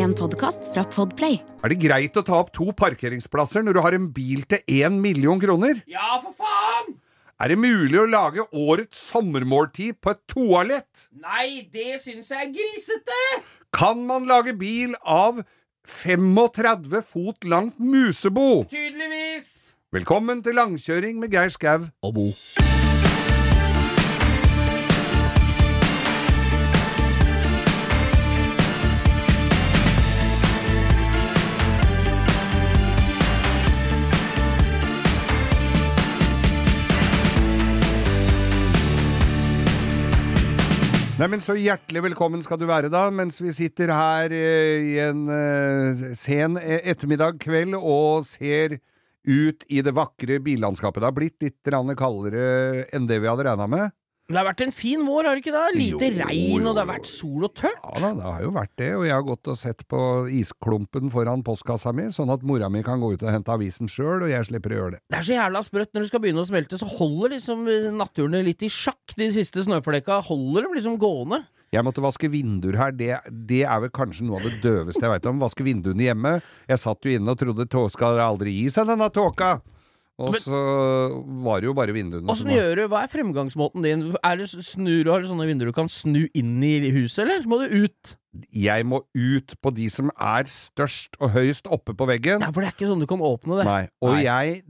En podkast fra Podplay. Er det greit å ta opp to parkeringsplasser når du har en bil til én million kroner? Ja, for faen! Er det mulig å lage årets sommermåltid på et toalett? Nei, det syns jeg er grisete! Kan man lage bil av 35 fot langt musebo? Tydeligvis. Velkommen til langkjøring med Geir Skau og Bo. Nei, men Så hjertelig velkommen skal du være, da, mens vi sitter her eh, i en eh, sen eh, ettermiddag kveld og ser ut i det vakre billandskapet. Det har blitt litt kaldere enn det vi hadde regna med. Det har vært en fin vår, har det ikke det? Lite Jo, regn, og det har vært sol og tørt. Ja da, det har jo vært det, og jeg har gått og sett på isklumpen foran postkassa mi, sånn at mora mi kan gå ut og hente avisen sjøl, og jeg slipper å gjøre det. Det er så jævla sprøtt. Når det skal begynne å smelte, så holder liksom naturen litt i sjakk. De siste snøflekka holder dem liksom gående. Jeg måtte vaske vinduer her, det, det er vel kanskje noe av det døveste jeg veit om. Vaske vinduene hjemme. Jeg satt jo inne og trodde skal aldri gi seg, denne tåka. Og så var det jo bare vinduene Åssen gjør du? Hva er fremgangsmåten din? Er det snur, Har du sånne vinduer du kan snu inn i huset, eller må du ut? Jeg må ut på de som er størst og høyest oppe på veggen. Ja, for det er ikke sånn du kan åpne det. Nei. Og Nei. jeg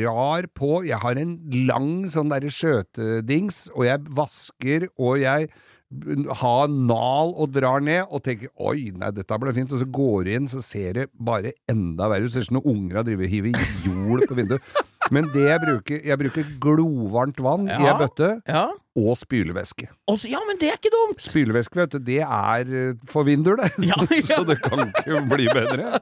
drar på Jeg har en lang sånn derre skjøtedings, og jeg vasker, og jeg har nal og drar ned, og tenker oi, nei, dette ble fint, og så går du inn, så ser det bare enda verre ut. Ser ut som noen unger har drevet og hivet jord på vinduet. Men det jeg bruker, jeg bruker glovarmt vann i Ja. ei bøtte, Ja. og spylevæske. Ja, men det er ikke dumt! Spylevæske, vet du, det er eh, for vinduer, det. Ja, så det kan ikke bli bedre.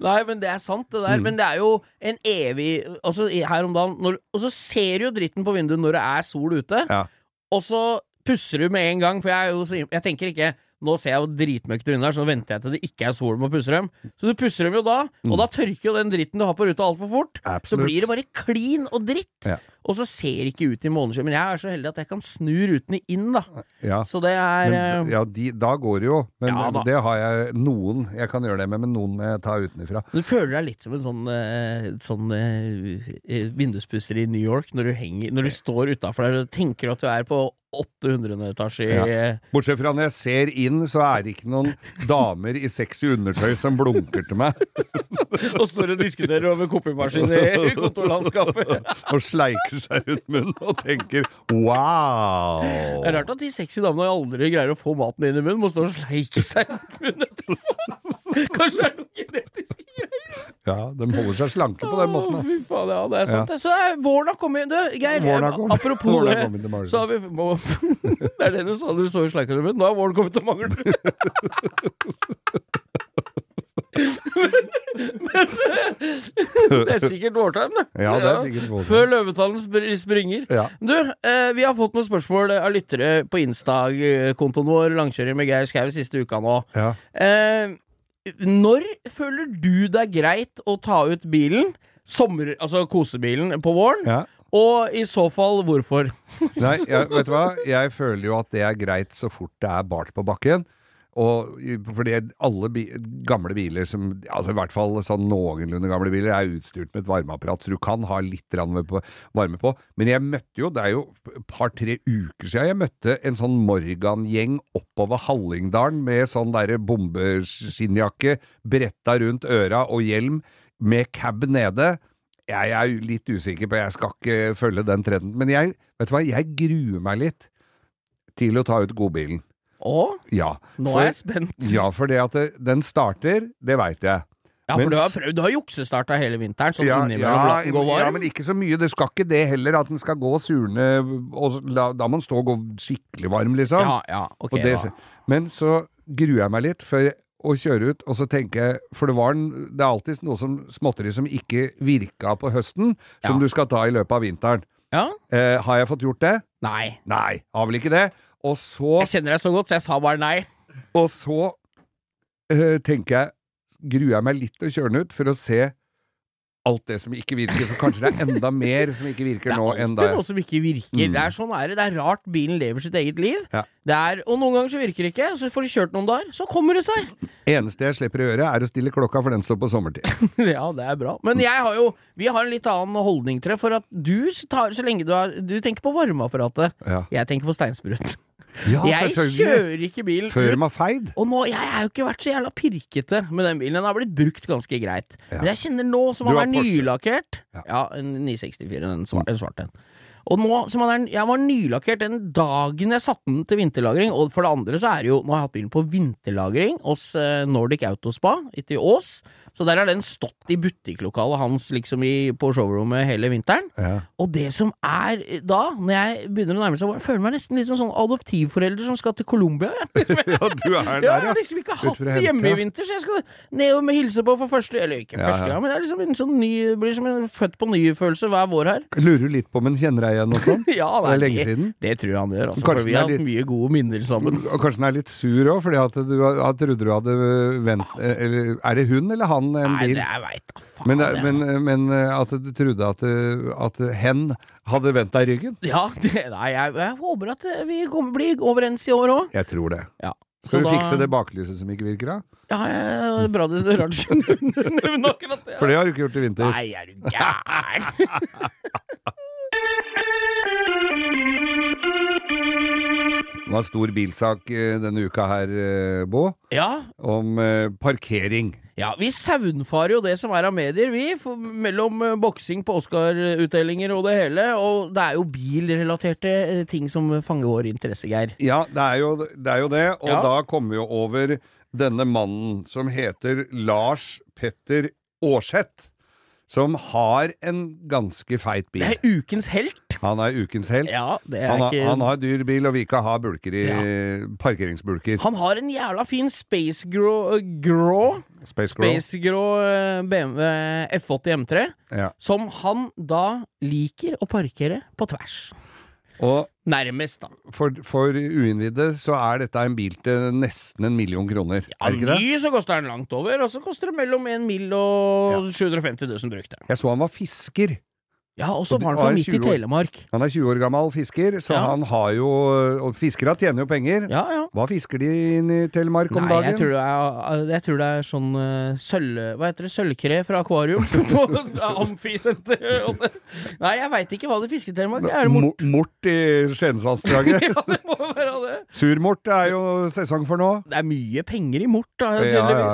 Nei, men det er sant, det Mm. der. Men det er jo en evig Altså, her om dagen når, Og så ser du jo dritten på vinduet når det er sol ute, Ja. og så pusser du med en gang, for jeg Jeg tenker ikke nå ser jeg jo dritmøkkete under her, så nå venter jeg til det ikke er sol med å pusse dem. Så du pusser dem jo da, og da tørker jo den dritten du har på ruta altfor fort. Så Mm. Blir det bare klin og dritt. Ja. Og så ser det ikke ut i måneskyen. Men jeg er så heldig at jeg kan snu rutene inn, da. Ja. Så det er Men, eh, ja, de, da går det jo. Men Ja, det har jeg noen jeg kan gjøre det med, men noen må jeg ta utenfra. Du føler deg litt som en sånn, eh, sånn eh, vinduspusser i New York når du, henger, når du står utafor der og tenker at du er på 800. etasje Ja. Bortsett fra når jeg ser inn, så er det ikke noen damer i sexy undertøy som blunker til meg og står og diskuterer over kopimaskin i kontorlandskapet. og sleiker seg rundt munnen og tenker wow. Det er rart at de sexy damene aldri greier å få maten inn i munnen, må stå og sleike seg rundt munnen. Kanskje det er noen genetiske greier. Ja, de holder seg slanke på den måten. Å, fy faen, ja, det er sant. Ja. Så er, våren har kommet. Du, Geir, kommet. apropos det, så har vi må, Det er det du sa du så i sleika. Nå har våren kommet til Manglerud. Men det er sikkert vårtegn, det. Ja, det er sikkert vårtegn. Før løvetallen springer. Ja. Du, eh, vi har fått noen spørsmål av lyttere på Insta-kontoen vår, Langkjører med Geir Skau, siste uka nå. Ja. Eh, når føler du det er greit å ta ut bilen, sommer, altså kosebilen, på våren? ja. Og i så fall, hvorfor? Nei, jeg, vet du hva? Jeg føler jo at det er greit så fort det er bart på bakken. Og fordi alle bi gamle biler som Altså i hvert fall sånn noenlunde gamle biler er utstyrt med et varmeapparat, så du kan ha litt varme på. Men jeg møtte jo, det er jo et par-tre uker siden, jeg møtte en sånn Morgan-gjeng oppover Hallingdalen med sånn derre bombeskinnjakke, bretta rundt øra og hjelm, med cab nede. Jeg er litt usikker på, jeg skal ikke følge den trenden, men jeg, vet du hva, jeg gruer meg litt til å ta ut godbilen. Å, Ja. nå for, er jeg spent. Ja, for det at det, den starter, det veit jeg. Ja, for Men du har prøvd, du har juksestarta hele vinteren, sånn ja, innimellom ja, den gå varm. ja, men ikke så mye. Det skal ikke det heller, at den skal gå surne, og la, da må den stå og gå skikkelig varm, liksom. ja, ja, ok det, da. men så gruer jeg meg litt for å kjøre ut, og så tenker jeg For det var det er alltid noe som småtteri som ikke virka på høsten, som Ja. du skal ta i løpet av vinteren. Ja? Eh, har jeg fått gjort det? Nei. Nei, har vel ikke det. Og så, Jeg kjenner deg så godt, så jeg sa bare nei. og så øh, tenker jeg Gruer jeg meg litt til å kjøre den ut for å se alt det som ikke virker. For kanskje det er enda mer som ikke Det virker er nå Det enn da noe som ikke virker. Mm. Det er sånn er det. Det er rart bilen lever sitt eget liv. Ja. Det er, og noen ganger så virker det ikke, så får du kjørt noen dager, så kommer det seg. Eneste jeg slipper å gjøre, er å stille klokka, for den står på sommertid. ja, det er bra. Men jeg har jo Vi har en litt annen holdning til det, for at du tar så lenge du har Du tenker på varmeapparatet. Ja, Jeg tenker på steinsprut. Ja jeg kjører ikke bil Før ut. de feid. Og nå, Jeg har jo ikke vært så jævla pirkete med den bilen. Den har blitt brukt ganske greit. Ja. Men jeg kjenner nå som han er nylakkert Ja. Ja, en 964, den svarte, en svart. Og nå som han er Jeg var nylakkert den dagen jeg satte den til vinterlagring. Og for det andre så er det jo Nå har jeg hatt bilen på vinterlagring hos eh, Nordic Autospa ute i Ås. Så der har den stått i butikklokalet hans liksom i, på showrommet hele vinteren. Ja. Og det som er da, når jeg begynner å nærme seg Jeg føler meg nesten litt som sånn adoptivforelder som skal til Colombia. ja, du er Ja, jeg har liksom ikke hatt det hjemme i vinter, så jeg skal ned og hilse på for første Eller ikke Ja, første ja. gang, men det er liksom en sånn ny Blir som en født på ny-følelse hver vår her. Lurer du litt på om hun kjenner deg igjen og sånn? Ja, Det er lenge det, siden. det tror jeg han gjør, altså. For vi har hatt mye gode minner sammen. Og kanskje den er litt sur òg, fordi at du trodde du hadde vent... Eller er det hun eller han en Nei, bil? det jeg veit da faen. Men, det. men, men at du trodde at, at hen hadde vendt deg ryggen? Ja, det, nei, jeg, jeg håper at vi kommer, blir overens i år òg. Jeg tror det. Ja. Skal du da- fikse det baklyset som ikke virker, da? Ja, ja, det bra du er nevner akkurat det. For det har du ikke gjort i vinter. Nei, er du gæren? Det var stor bilsak eh, denne uka her, eh, Bå, Ja, om eh, parkering. Ja, vi saunfarer jo det som er av medier, vi. Mellom boksing på Oscar-utdelinger og det hele. Og det er jo bilrelaterte ting som fanger vår interesse, Geir. Ja, det er jo det, er jo det og Ja. da kommer vi jo over denne mannen som heter Lars Petter Aarseth. Som har en ganske feit bil. Det er ukens helt. Han er ukens helt. Ja, det er Han, har- ikke han har dyr bil og vi kan ha bulker i parkeringsbulker. Han har en jævla fin Space Grå, grå Space Grow. Space Grå eh, BMW F80 M3, Ja. som han da liker å parkere på tvers. Og Nærmest, da. for, for uinnvidde så er dette en bil til nesten en million kroner. Ja, er det ikke det? ny så koster den langt over, og så koster det mellom en mill og 750 000 brukte. Jeg så han var fisker. Ja, og så var han fra midt i Telemark. Han er 20 år gammel fisker, så Ja. han har jo Og fiskere tjener jo penger. Ja, ja. Hva fisker de inn i Telemark om Nei, dagen? jeg tror er, jeg tror det er sånn uh, sølv... Hva heter det? Sølvkre fra akvarium på Amfisenter. Nei, jeg veit ikke hva det fisker i Telemark. Er det mort? Mort i Skiensvassdraget. Ja, det må være det. Surmort er jo sesong for nå. Det er mye penger i mort, da, Ja, ja, ja.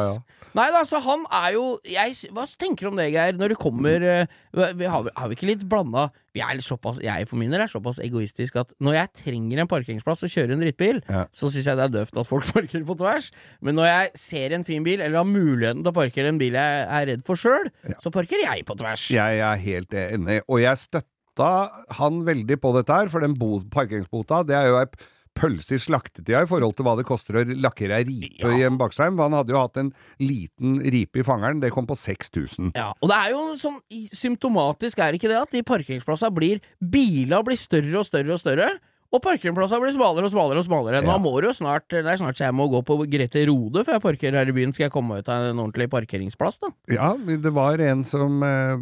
Nei da, så han er jo jeg, Hva tenker du om det, Geir, når det kommer uh, vi, har, har vi ikke litt blanda er såpass, Jeg for min del er såpass egoistisk at når jeg trenger en parkeringsplass og kjører en drittbil, Ja. så syns jeg det er døvt at folk parkerer på tvers. Men når jeg ser en fin bil, eller har muligheten til å parkere en bil jeg er redd for sjøl, så parkerer jeg på tvers. Jeg er helt enig. Og jeg støtter han veldig på dette her, for den bo parkeringsbota, det er jo ei pølse i slaktetida i forhold til hva det koster å lakkere ei ripe Ja. i en baksheim. Han hadde jo hatt en liten ripe i fangeren, det kom på 6000. Ja, og det er jo sånn symptomatisk, er ikke det, at de parkeringsplassene blir Bila blir større og større og større, og parkeringsplassene blir smalere og smalere og smalere. Nå Ja. må du jo snart Det er snart så jeg må gå på Grete Rode før jeg parkerer her i byen. Skal jeg komme meg ut av en ordentlig parkeringsplass, da? Ja, det var en som eh,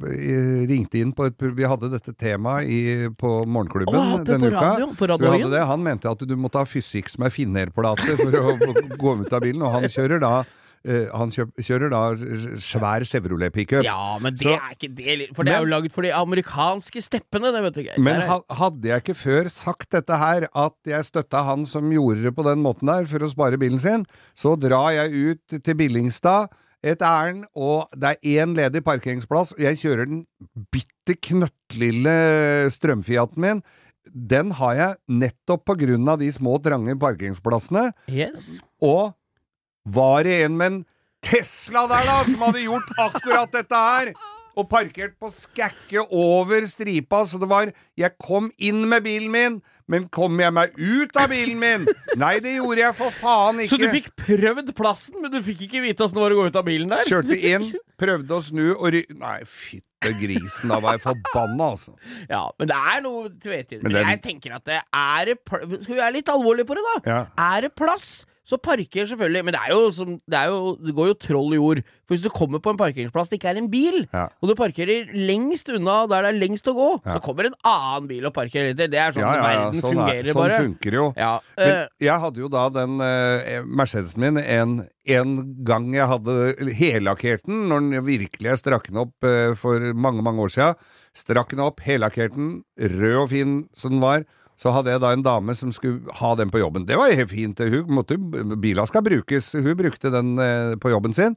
ringte inn på et Vi hadde dette temaet på Morgenklubben Åh, denne på uka. radio, på Så vi hadde det. Han mente at du måtte ha fysikk som er finnerplate for å gå ut av bilen, og han kjører da han kjører da svær Chevrolet pickup. Ja, men det Så- er ikke det For det er jo laget for de amerikanske steppene, det vet du ikke. Men hadde jeg ikke før sagt dette her, at jeg støtta han som gjorde det på den måten der, for å spare bilen sin, så drar jeg ut til Billingstad et ærend, og det er én ledig parkeringsplass, og jeg kjører den bitte knøttlille strømfiaten min. Den har jeg nettopp på grunn av de små, trange parkeringsplassene, Yes. og var det en med en Tesla der, da, som hadde gjort akkurat dette her? Og parkert på skakke over stripa, så det var Jeg kom inn med bilen min, men kom jeg meg ut av bilen min? Nei, det gjorde jeg for faen ikke. Så du fikk prøvd plassen, men du fikk ikke vite åssen det var å gå ut av bilen der? Kjørte inn, prøvde å snu og ry... Nei, fytte grisen, da var jeg forbanna, altså. Ja, men det er noe tvetydig. Men Men, den- jeg tenker at det er Skal vi være litt alvorlige på det, da? Ja. Er det plass, så parker selvfølgelig Men det er jo som Det, er jo, det går jo troll i jord. For hvis du kommer på en parkeringsplass det ikke er en bil, Ja. og du parkerer lengst unna der det er lengst å gå, Ja. så kommer en annen bil og parkerer etter. Det er sånn Ja, ja, ja, verden sånn, er, fungerer, sånn bare. funker jo. Ja, Men eh, jeg hadde jo da den uh, Mercedesen min, en en gang jeg hadde hellakkert den, når den virkelig jeg strakk den opp uh, for mange, mange år siden. Strakk den opp, hellakkert den, rød og fin som den var. Så hadde jeg da en dame som skulle ha den på jobben. Det var helt fint. Hun måtte, bila skal brukes. Hun brukte den eh, på jobben sin.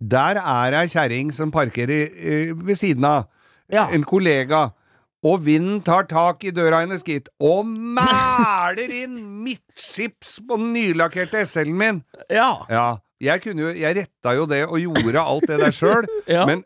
Der er ei kjerring som parkerer eh, ved siden av. Ja. En kollega. Og vinden tar tak i døra hennes, gitt, og mæler inn midtskips på den nylakkerte SL-en min. Ja. Ja, jeg kunne jo Jeg retta jo det og gjorde alt det der sjøl, Ja. men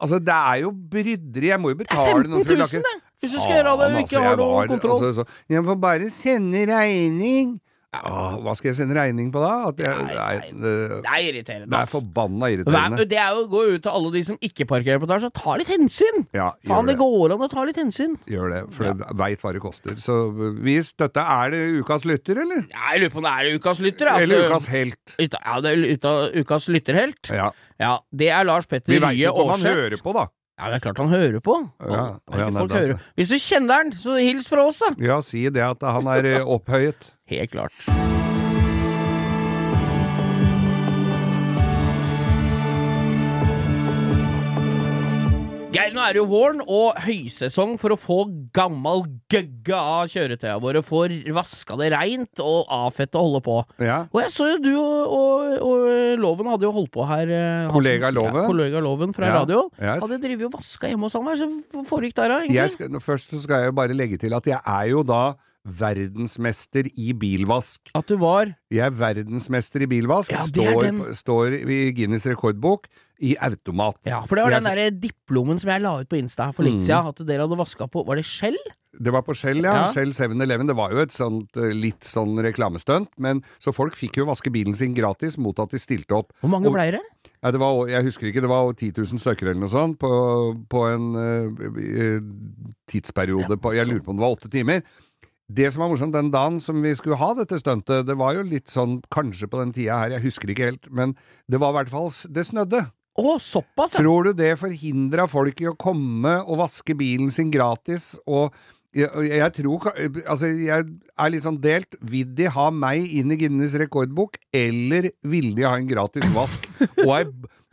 altså, det er jo bryderi. Jeg må jo Det er betale 15 noe for å 000, lakke det! Hvis du skal gjøre det og ikke altså, har noe kontroll. Altså, så, jeg får bare sende regning. Ja, hva skal jeg sende regning på da? At jeg, Nei, nei, det, er irriterende, det er forbanna irriterende. det er jo å gå ut til alle de som ikke parkerer på etasje, ta litt hensyn! Ja, Faen, det det. går an å ta litt hensyn. Gjør det, for jeg veit hva det koster. Så vi støtter Er det ukas lytter, eller? Ja, Jeg lurer på om det er ukas lytter. Altså. Eller ukas helt? Ut, Ja, det er uta, ukas lytterhelt. Ja. Ja, det er Lars Petter Rye Vi veit jo ikke om han hører på, da. Ja, det er klart han hører på. Ja, Og ja, ikke nei, folk hører. Hvis du kjenner han, så hils fra oss, da. Ja, si det at han er eh, opphøyet. Helt klart. Geir, nå er det jo våren og høysesong for å få gammal gøgge av kjøretøya våre. Få vaska det reint og avfette og holde på. Ja. Og jeg så jo du og, og, og Loven hadde jo holdt på her. eh, Kollega Loven? Ja, kollega Loven fra Ja, radio. yes. Hadde drevet og vaska hjemme hos han. Hva som foregikk der, egentlig? Skal, først skal jeg jo bare legge til at jeg er jo da verdensmester i bilvask. At du var Jeg er verdensmester i bilvask. Ja, står, står i Guinness rekordbok i automat. Ja, for det var den derre diplomen som jeg la ut på Insta for litt Mm. siden, at dere hadde vaska på Var det skjell? Det var på Shell, ja. Ja. Shell 7-Eleven. Det var jo et sånt eh, litt sånn reklamestunt, men så folk fikk jo vaske bilen sin gratis mot at de stilte opp. Hvor mange Og- ble det? Ja, det var, jeg husker ikke, det var 10 000 stykker eller noe sånt på, på en uh, tidsperiode tidsperiode på Jeg lurer på om det var åtte timer. Det som var morsomt den dagen som vi skulle ha dette stuntet, det var jo litt sånn kanskje på den tida her, jeg husker ikke helt, men det var i hvert fall Det snødde. Å, såpass, ja! Tror du det forhindra folk i å komme og vaske bilen sin gratis? Og jeg, jeg tror Altså, jeg er litt sånn delt. Vil de ha meg inn i Guinness rekordbok, eller vil de ha en gratis vask? og, ei,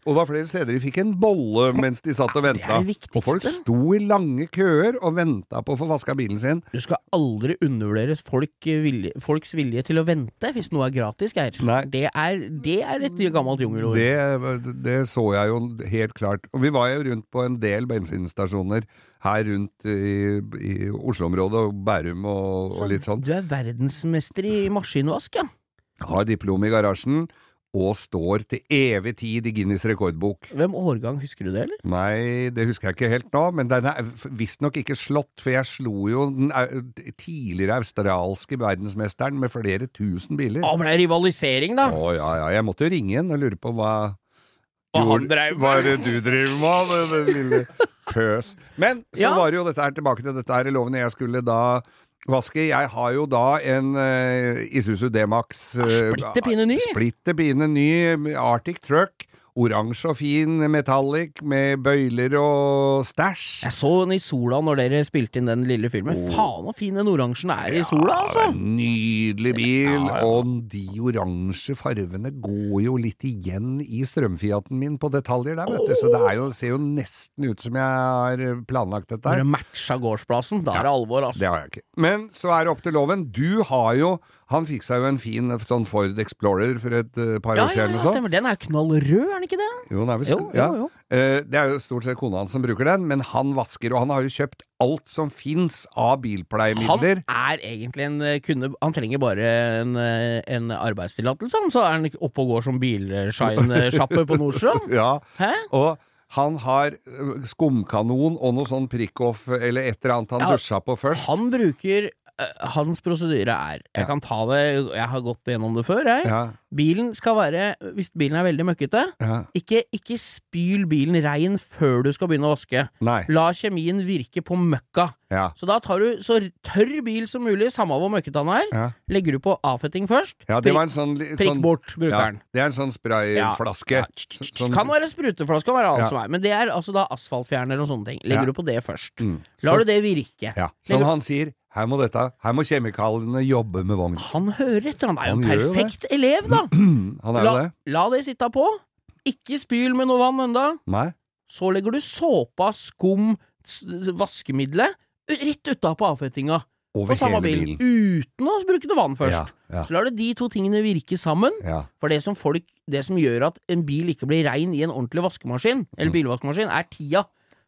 og det var flere steder de fikk en bolle mens de satt og venta. Og folk sto i lange køer og venta på å få vaska bilen sin. Du skal aldri undervurdere folk, vilje, folks vilje til å vente hvis noe er gratis, Geir. Det er, det er et gammelt jungelord. Det, det så jeg jo helt klart. Og vi var jo rundt på en del bensinstasjoner her rundt i, i Oslo-området, og Bærum og, og litt sånn. Du er verdensmester i maskinvask, ja. Har diplom i garasjen og står til evig tid i Guinness rekordbok. Hvem årgang, husker du det, eller? Nei, det husker jeg ikke helt nå, men den er visstnok ikke slått, for jeg slo jo den tidligere australske verdensmesteren med flere tusen biler. Å, ble det rivalisering, da? Å ja, ja, jeg måtte jo ringe igjen og lure på hva Hva han gjorde- med. Hva er det du driver med, det, det lille pøs? Men så Ja. var det jo dette her tilbake til dette her i loven jeg skulle da vaske. Jeg har jo da en uh, Isuzu D-Max uh, Splitter pine ny. Splitter pine ny Arctic Truck. Oransje og fin metallic med bøyler og stæsj. Jeg så den i sola når dere spilte inn den lille filmen. Faen så fin den oransjen er i sola, altså! Ja, en Nydelig bil, Ja, ja. og de oransje farvene går jo litt igjen i strømfiaten min på detaljer der, vet du. Så det er jo, ser jo nesten ut som jeg har planlagt dette Når her. det matcha gårdsplassen, da er det alvor, altså. Det har jeg ikke. Men så er det opp til loven. Du har jo Han fikk seg jo en fin sånn Ford Explorer for et uh, par år siden. ja, ja, noe stemmer. Den er knallrød, er den ikke det? Jo, den er vel Jo, ja. jo, jo. Eh, Det er jo stort sett kona hans som bruker den, men han vasker, og han har jo kjøpt alt som fins av bilpleiemidler. Han er egentlig en eh, kunde Han trenger bare en, eh, en arbeidstillatelse, så er han oppe og går som bilshine-sjappe på Nordstrand. Ja, Hæ? og han har skumkanon og noe sånn prikk-off eller et eller annet han Ja, dusja på først. Han bruker eh, Hans prosedyre er Jeg Ja. kan ta det Jeg har gått gjennom det før, jeg. Ja, Bilen skal være Hvis bilen er veldig møkkete, ja. ikke, ikke spyl bilen rein før du skal begynne å vaske. Nei. La kjemien virke på møkka. Ja. Så da tar du så tørr bil som mulig, samme hvor møkkete han er. Ja. Legger du på avfetting først. ja, det var en sånn, li- Prikk sånn bort, brukeren. ja. Det er en sånn sprayflaske. Sånn- Kan være spruteflaske, kan være alt som er. Men det er altså da asfaltfjerner og sånne ting. Legger du på det først. Mm. Lar du det virke. Som han sier, her må dette Her må kjemikaliene jobbe med vogn. Han hører etter, han er jo en perfekt elev, da. Han er jo det. la det sitte på. Ikke spyl med noe vann enda. Nei? Så legger du såpa, skum, vaskemiddelet rett utapå avfettinga Over på samme hele bil. bilen. Uten å bruke noe vann først. Ja, ja, Så lar du de to tingene virke sammen. ja. For det som folk Det som gjør at en bil ikke blir rein i en ordentlig vaskemaskin, eller Mm. bilvaskemaskin, er tida.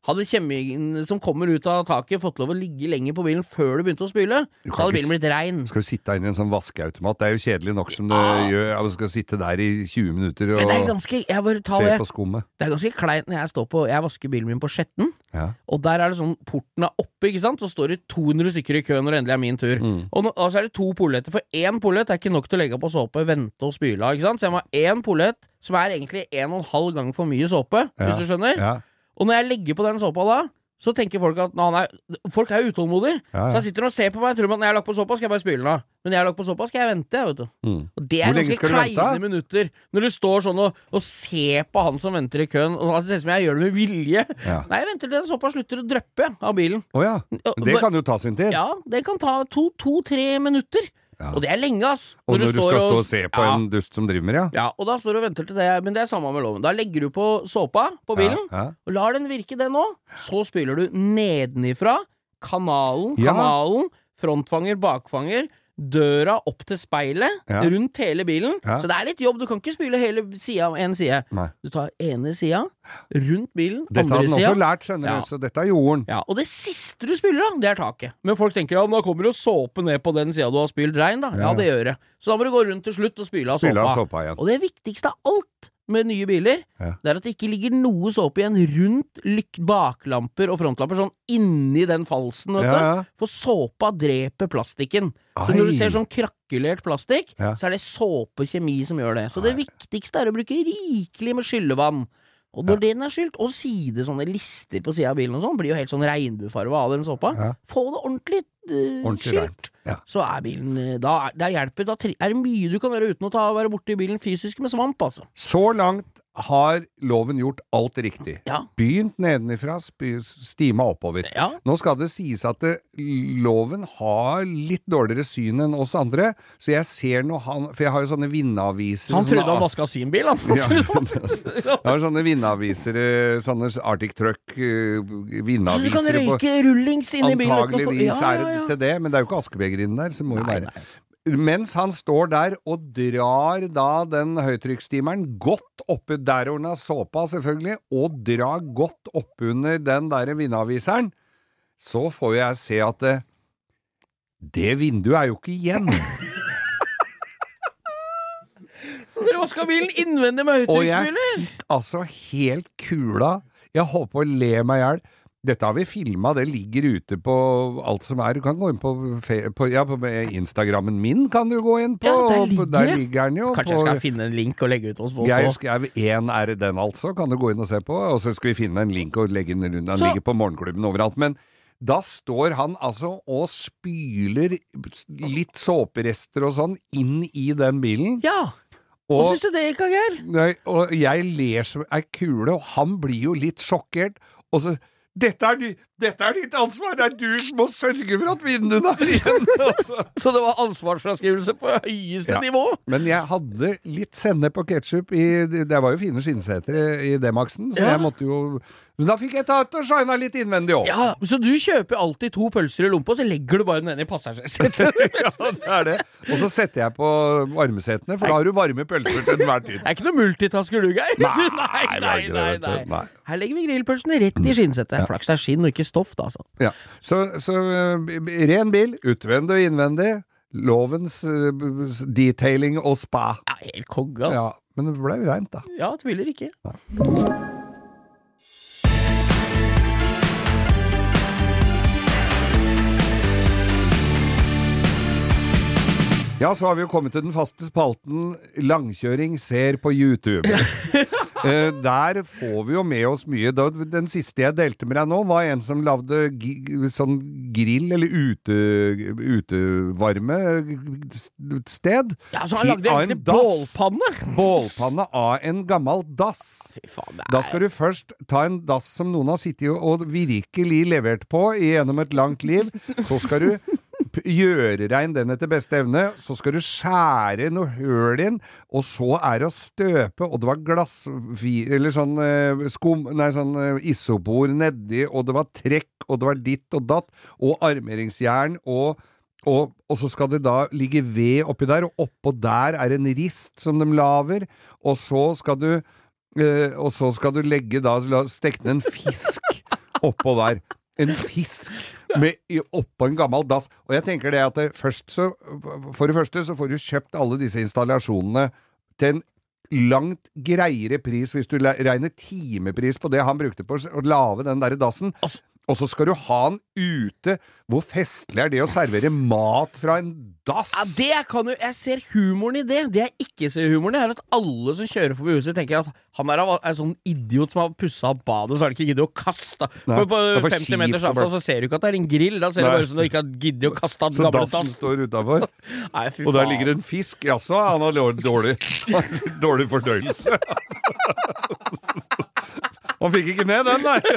Hadde kjemien som kommer ut av taket fått lov å ligge lenge på bilen før du begynte å spyle, så hadde bilen blitt rein. Skal du sitte inne i en sånn vaskeautomat? Det er jo kjedelig nok som det Ah. gjør. Ja, du skal sitte der i 20 minutter det er og ganske se det. på skummet. Det er ganske kleint når jeg står på Jeg vasker bilen min på Skjetten, Ja. og der er det sånn Porten er oppe, ikke sant, så står det 200 stykker i kø når det endelig er min tur. Mm. Og, nå, og så er det to polletter, for én pollett er ikke nok til å legge på såpe, vente og spyle av, ikke sant. Så jeg må ha én pollett, som er egentlig en og en halv gang for mye såpe, Ja. hvis du skjønner. Ja. Og når jeg legger på den såpa da, så tenker folk at han er Folk er utålmodige. Ja, Så ja. jeg sitter og ser på meg og tror at når jeg har lagt på såpa, skal jeg bare spyle den av. Men når jeg har lagt på såpa, skal jeg vente, vet du. Mm. Og det er ganske du vente, kleine minutter. Når du står sånn og, og ser på han som venter i køen, og det ser ut som jeg gjør det med vilje. Ja. Nei, jeg venter til den såpa slutter å dryppe av bilen. Å ja. Det kan jo ta sin tid. Ja, det kan ta to-tre minutter. Ja. Og det er lenge, ass. Og når du skal stå og se på ja, en dust som driver med det, Ja, og da står du og venter til det, men det er samme med loven. Da legger du på såpa på bilen, Ja. og lar den virke, det nå. Så spyler du nedenifra. Kanalen, Ja. kanalen, frontfanger, bakfanger. Døra opp til speilet, Ja. rundt hele bilen. Ja. Så det er litt jobb. Du kan ikke spyle hele sida av én side. Nei. Du tar ene sida, rundt bilen, Dette har andre den sida. også lært, skjønner Ja. du, så dette er jorden. Ja, og det siste du spyler av, det er taket. Men folk tenker ja, men da kommer jo såpe ned på den sida du har spylt rein, da. Ja, det gjør det. Så da må du gå rundt til slutt og spyle av såpa. såpa igjen. Og det viktigste av alt med nye biler, Ja. det er at det ikke ligger noe såpe igjen rundt baklamper og frontlamper, sånn inni den falsen, vet Ja, du. ja. For såpa dreper plastikken. Så når du ser sånn krakkelert plastikk, så er det såpekjemi som gjør det. Så det viktigste er å bruke rikelig med skyllevann. Og når den er skylt, og side sånne lister på sida av bilen og sånn, blir jo helt sånn regnbuefarga av den såpa. Få det ordentlig uh, Ordentlig skylt. Ja. Så er bilen eh, Da er- det hjelper. Da er det mye du kan gjøre uten å ta, være borti bilen fysisk med svamp, altså. Så langt har loven gjort alt riktig. Ja. Begynt nedenifra, stima oppover. Ja. Nå skal det sies at det, loven har litt dårligere syn enn oss andre, så jeg ser noe han For jeg har jo sånne vindaviser Han han sånne- trodde han vaska sin bil, han. Ja. Jeg har sånne vindaviser, eh, sånne Arctic Truck-vindaviser Så du kan røyke rullings inn i bilen Antageligvis Ja, er det til det, men det er jo ikke askebeger inni der, så må jo være. Mens han står der og drar da den høytrykksstimeren godt oppi der hvor den har såpa, selvfølgelig, og drar godt oppunder den der vindaviseren, så får jeg se at det, det vinduet er jo ikke igjen. Så dere vaska bilen innvendig med Og jeg fikk altså helt kula. Jeg holdt på å le meg i hjel. Dette har vi filma, det ligger ute på alt som er. Du kan gå inn på, fe- på, ja, på Instagrammen min, kan du gå inn på. Ja, der og ligger der ligger den jo. Kanskje jeg skal finne en link og legge ut hos oss Geir én er den, altså. Kan du gå inn og se på. Og så skal vi finne en link og legge den rundt. Den Så- ligger på Morgenklubben overalt. Men da står han altså og spyler litt såperester og sånn inn i den bilen. Ja. Hva Og, syns du det gikk, Geir? og jeg ler som ei kule, og han blir jo litt sjokkert. Og så dette er, di- dette er ditt ansvar! Det er du som må sørge for at vinduene er igjen! Så det var ansvarsfraskrivelse på høyeste Ja. nivå? Men jeg hadde litt sennep og ketsjup i Det var jo fine skinnseter i D-Maxen, så Ja. jeg måtte jo Men da fikk jeg ta ut og shina litt innvendig òg. Ja, Så du kjøper alltid to pølser i lompa, så legger du bare den ene i passasjersetet? Ja, det er det. Og så setter jeg på varmesetene, for da har du varme pølser til enhver tid. Det er ikke noe multitasker du, Geir. Nei, nei, nei, nei, nei. Nei. Her legger vi grillpølsene rett i skinnsetet. Flaks det er skinn og ikke stoff, da, altså. Ja. Så, så eh, ren bil, utvendig og innvendig. Lovens eh, detailing og spa. Ja, helt konge, altså. Ja, men det ble reint, da. Ja, tviler ikke. Ja, så har vi jo kommet til den faste spalten Langkjøring ser på YouTube. Eh, der får vi jo med oss mye. Da, den siste jeg delte med deg nå, var en som lagde sånn grill, eller ute, utevarme sted. Ja, så han lagde egentlig bålpanne! Bålpanne av en gammel dass. Faen, Da skal du først ta en dass som noen har sittet og virkelig levert på gjennom et langt liv. Så skal du gjøre rein den etter beste evne. Så skal du skjære noe høl inn, og så er det å støpe. Og det var glass... Eller sånn eh, skum... Nei, sånn eh, isopor nedi, og det var trekk, og det var ditt og datt, og armeringsjern og og, og så skal det da ligge ved oppi der, og oppå der er en rist som de laver, og så skal du øh, Og så skal du legge da Stekne en fisk oppå der. En fisk med, oppå en gammel dass. Og jeg tenker det at det først så For det første så får du kjøpt alle disse installasjonene til en langt greiere pris hvis du regner timepris på det han brukte på å lage den der dassen. Altså- Og så skal du ha den ute. Hvor festlig er det å servere mat fra en dass? ja, det kan jo Jeg ser humoren i det. Det jeg ikke ser humoren i, er at alle som kjører forbi huset, tenker at han er en sånn idiot som har pussa opp badet, så har de ikke giddet å kaste. Nei, For på er for 50 meters avstand så ser du ikke at det er en grill, da ser Nei. det bare ut som du ikke har giddet å kaste den Så gamle dassen dassen. står utafor, og der ligger en fisk. Jaså, han har dårlig, dårlig fordøyelse. Han fikk ikke ned den, nei. Det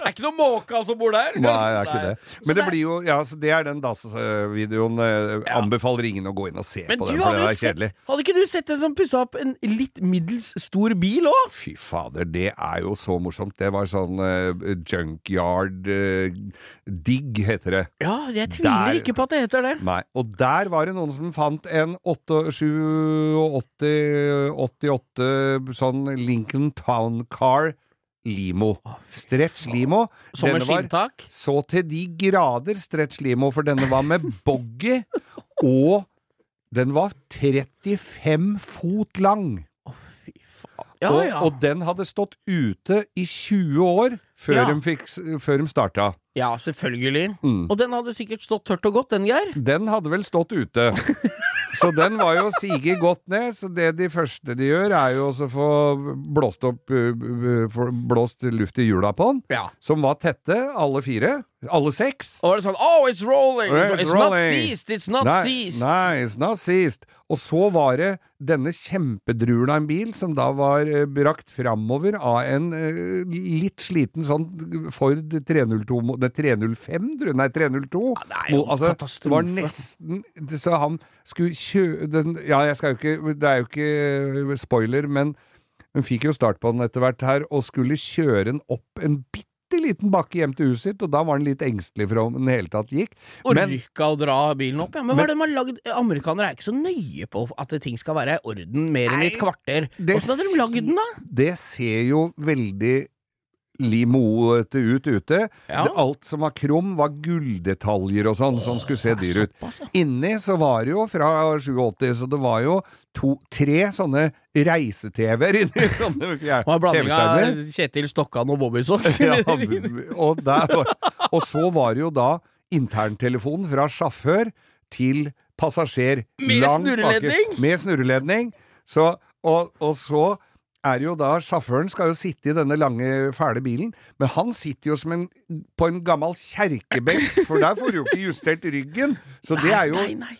er ikke noe måke som bor der. Nei, det er ikke det. Men det blir jo Ja, så det er den dass-videoen. eh, Ja. Anbefaler ingen å gå inn og se Men på den, for hadde, er er sett, hadde ikke du sett en som pussa opp en litt middels stor bil òg? Fy fader, det er jo så morsomt. Det var sånn uh, junkyard uh, digg, heter det. Ja, jeg tviler Der- ikke på at det heter det. Nei. Og der var det noen som fant en 87-88 sånn Lincoln Town Car Limo. Stretch Limo. Som en skinntak. så til de grader stretch limo, for denne var med boggy, og den var 35 fot lang. Å, fy faen. Ja, og, ja. og den hadde stått ute i 20 år før, Ja. de, fikk, før de starta. ja, selvfølgelig. Mm. Og den hadde sikkert stått tørt og godt, den, Geir. Den hadde vel stått ute. Så den var jo siget godt ned, så det de første de gjør, er jo å få blåst opp uh, få blåst luft i hjula på den, Ja. som var tette, alle fire. Alle seks. Og det det sånn Oh, it's rolling! It's It's, not seized! It's not Nei, seized! Nei, it's not seized. Og så var det denne kjempedrulen av en bil som da var eh, brakt framover av en eh, litt sliten sånn Ford 302 mo- Nei, 305, tror jeg. Nei, 302. Ja, det er jo Mo- altså, Det var nesten Så han skulle kjøre den Ja, jeg skal jo ikke Det er jo ikke spoiler, men hun fikk jo start på den etter hvert her, og skulle kjøre den opp en bitte liten bakke hjem til huset sitt, og da var han litt engstelig for om den hele tatt gikk. Men Orka å dra bilen opp, ja. Men hva er det de har lagd Amerikanere er ikke så nøye på at ting skal være i orden mer enn et kvarter. Åssen hadde de lagd den, da? det ser jo veldig limoete ut ute. Ja. Det, alt som var krum, var gulldetaljer og sånn, som skulle se dyr ut. såpass, ja. Inni så var det jo fra 87, så det var jo to, tre sånne reise-TV-er inni sånne TV-skjermer. Kjetil Stokkan og Bobby Socks. Ja, og, der og så var det jo da interntelefonen fra sjåfør til passasjer. Med snurreledning? Med snurreledning. Så, og, og så er jo da Sjåføren skal jo sitte i denne lange, fæle bilen, men han sitter jo som en, på en gammel kjerkebenk, for der får du jo ikke justert ryggen. Så det er jo Nei, nei.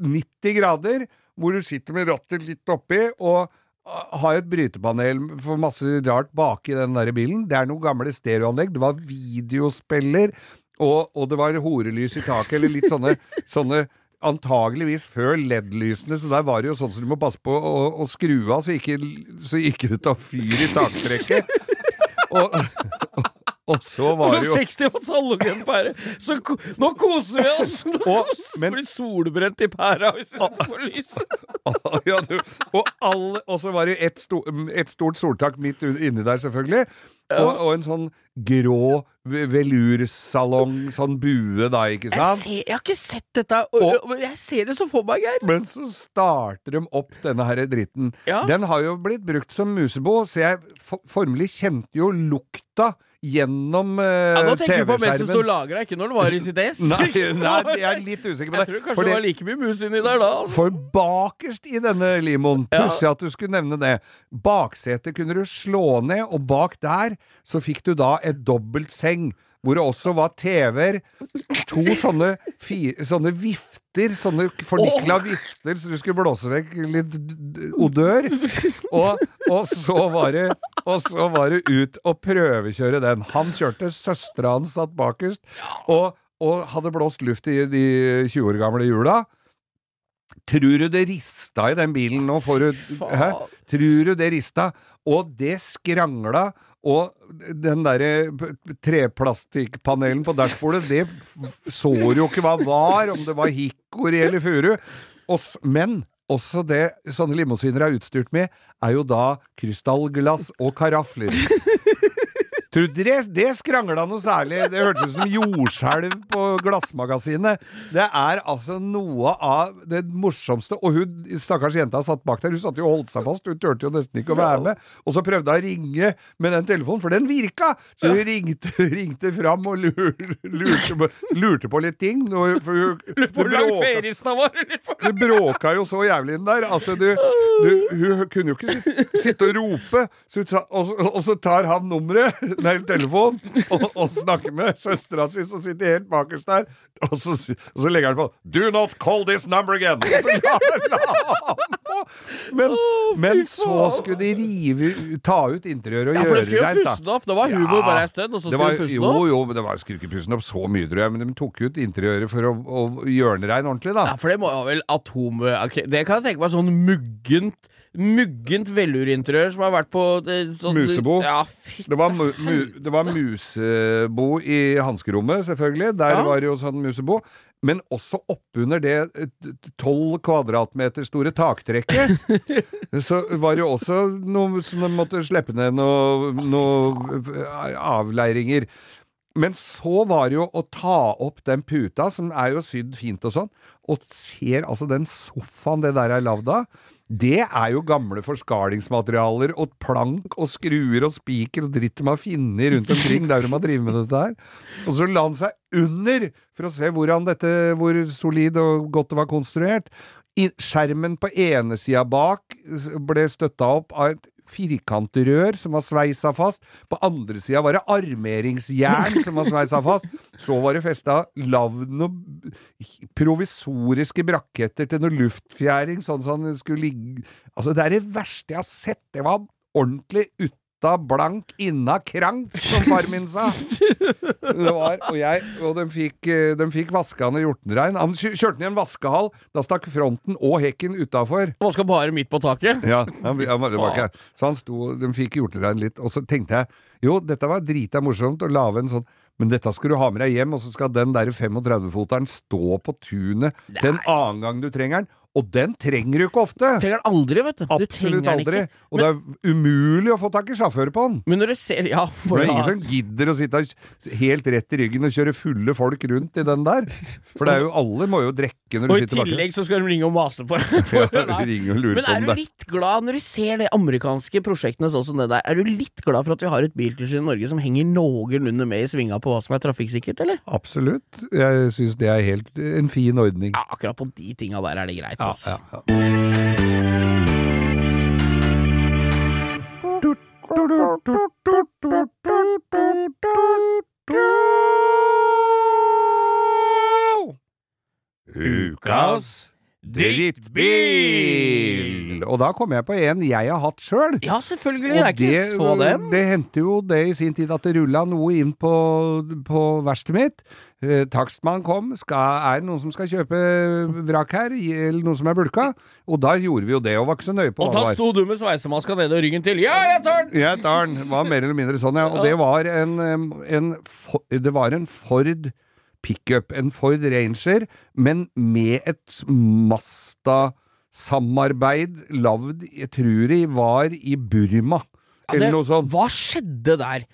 90 grader, hvor du sitter med rattet litt oppi, og uh, har et brytepanel for masse rart baki den der bilen. Det er noen gamle stereoanlegg. Det var videospiller, og, og det var horelys i taket, eller litt sånne, sånne Antageligvis før LED-lysene, så der var det jo sånn som du må passe på å, å skru av, så ikke, så ikke det tar fyr i taktrekket. Og, og, og så var det jo 60 watts halogenpære! Så ko nå koser vi oss! Nå Og- men- blir solbrent i pæra hvis vi får lys. ja, du, og, alle, og så var det ett et stort soltak midt inni der, selvfølgelig. Og, og en sånn grå velursalong, sånn bue da, ikke Jeg, sant? ser, jeg har ikke sett dette, og, Og- og jeg ser det så for meg, Geir. Men så starter de opp denne her dritten. Ja. Den har jo blitt brukt som musebo, så jeg for formelig kjente jo lukta gjennom uh, Ja, nå tenker du på mens det står lagra, ikke når det var i sitt ess. Nei, nei, jeg er litt usikker på det. Jeg tror kanskje Fordi, det var like mye mus inni der da. altså. For bakerst i denne limoen, Ja. pussig at du skulle nevne det, baksetet kunne du slå ned, og bak der så fikk du da et dobbelt seng. Hvor det også var TV-er, to sånne, fi- sånne vifter, sånne fornikla vifter, så du skulle blåse vekk litt odør. Og, og, så var det, og så var det ut og prøvekjøre den. Han kjørte, søstera hans satt bakerst, og, og hadde blåst luft i de 20 år gamle hjula. Tror du det rista i den bilen nå? Får du? Tror du det rista? Og det skrangla, og den derre treplastikkpanelen på dashbordet, det så jo ikke hva var, om det var hikkori eller furu. Men også det sånne limousiner er utstyrt med, er jo da krystallglass og karafler. Tror du det, det skrangla noe særlig? Det hørtes ut som jordskjelv på Glassmagasinet. Det er altså noe av det morsomste. Og hun stakkars jenta satt bak der, hun satt jo og holdt seg fast, hun turte jo nesten ikke å være med. Og så prøvde hun å ringe med den telefonen, for den virka! Så hun ringte, ringte fram og lurte, lurte, på, lurte på litt ting. For hun, Hvor lang feriesten var Hun det bråka jo så jævlig inn der at du, du Hun kunne jo ikke sitte, sitte og rope, så og, og så tar han nummeret, nei, telefonen, og, og snakker med søstera si som sitter helt bakerst der, og så, og så legger han på 'Do not call this number again'. Og så la, han på! Men, men så skulle de rive, ta ut interiøret og Ja, for det de skulle jo rent, da. pusse opp. Det var humor Ja. bare en stund, og så skulle de pusse jo, opp. jo, men det var, skulle ikke pusse opp så mye, tror jeg. Men de tok ut interiøret for å, å gjøre ordentlig, da. Ja, for det må jo vel atom... Okay, det kan jeg tenke meg sånn muggent Muggent velurinteriør som har vært på sånn, Musebo. Ja, Det var, mu, mu, det var musebo i hanskerommet, selvfølgelig. Der Ja. var det jo sånn musebo. Men også oppunder det tolv kvadratmeter store taktrekket, så var det jo også noe som de måtte slippe ned noen noe avleiringer. Men så var det jo å ta opp den puta, som er jo sydd fint og sånn, og ser altså den sofaen det der er lagd av. Det er jo gamle forskalingsmaterialer og plank og skruer og spiker og dritt de har funnet rundt omkring der de har drevet med dette her. Og så la han seg under for å se dette, hvor solid og godt det var konstruert. Skjermen på ene sida bak ble støtta opp av et firkantrør som var sveisa fast. På andre sida var det armeringsjern som var sveisa fast. Så var det festa lagd noen provisoriske braketter til noe luftfjæring, sånn som den skulle ligge Altså, det er det verste jeg har sett. Det var ordentlig utta blank, inna krank, som far min sa. Det var, og jeg, og de fikk, eh, de fikk vaska han i Hjortenrein. Han kjørte i en vaskehall. Da stakk fronten og hekken utafor. Vaska bare midt på taket. Ja, han, han, han så han sto, de fikk hjortenregn litt, og så tenkte jeg jo, dette var drita morsomt å lage en sånn, men dette skal du ha med deg hjem, og så skal den der 35-foteren stå på tunet til en annen gang du trenger den, og den trenger du ikke ofte. Trenger den aldri, vet du. du Absolutt den aldri. ikke. Og det er umulig å få tak i sjåfør på den. Men når du ser Ja, For da... det er ingen som gidder å sitte helt rett i ryggen og kjøre fulle folk rundt i den der. For det er jo alle må jo drikke når du Og i sitter baki. tillegg så skal de ringe og mase på deg. Ja, og Men er du litt glad når du ser de amerikanske prosjektene sånn som det der? Er du litt glad for at vi har et biltilsyn i Norge som henger noenlunde med i svinga på hva som er trafikksikkert, eller? Absolutt. Jeg syns det er helt en fin ordning. Ja, akkurat på de tinga der er det greit, Ja, ja, ja. Ukas drittbil! Og da kom jeg på en jeg har hatt sjøl. Ja, selvfølgelig. Det er ikke så dem. det hendte jo det i sin tid at det rulla noe inn på, på verkstedet mitt. Eh, Takstmann kom. Skal, er det noen som skal kjøpe vrak her? Eller noen som er bulka? Og da gjorde vi jo det, og var ikke så nøye på Og hva da det var. sto du med sveisemaska nede og ryggen til. Ja, jeg tar den! Jeg tar den. Var mer eller mindre sånn, ja. Og det var en, en, en, det var en Ford pickup. En Ford Ranger, men med et Masta-samarbeid lagd, tror jeg, var i Burma. Ja, Eller det- noe sånt. Hva skjedde der?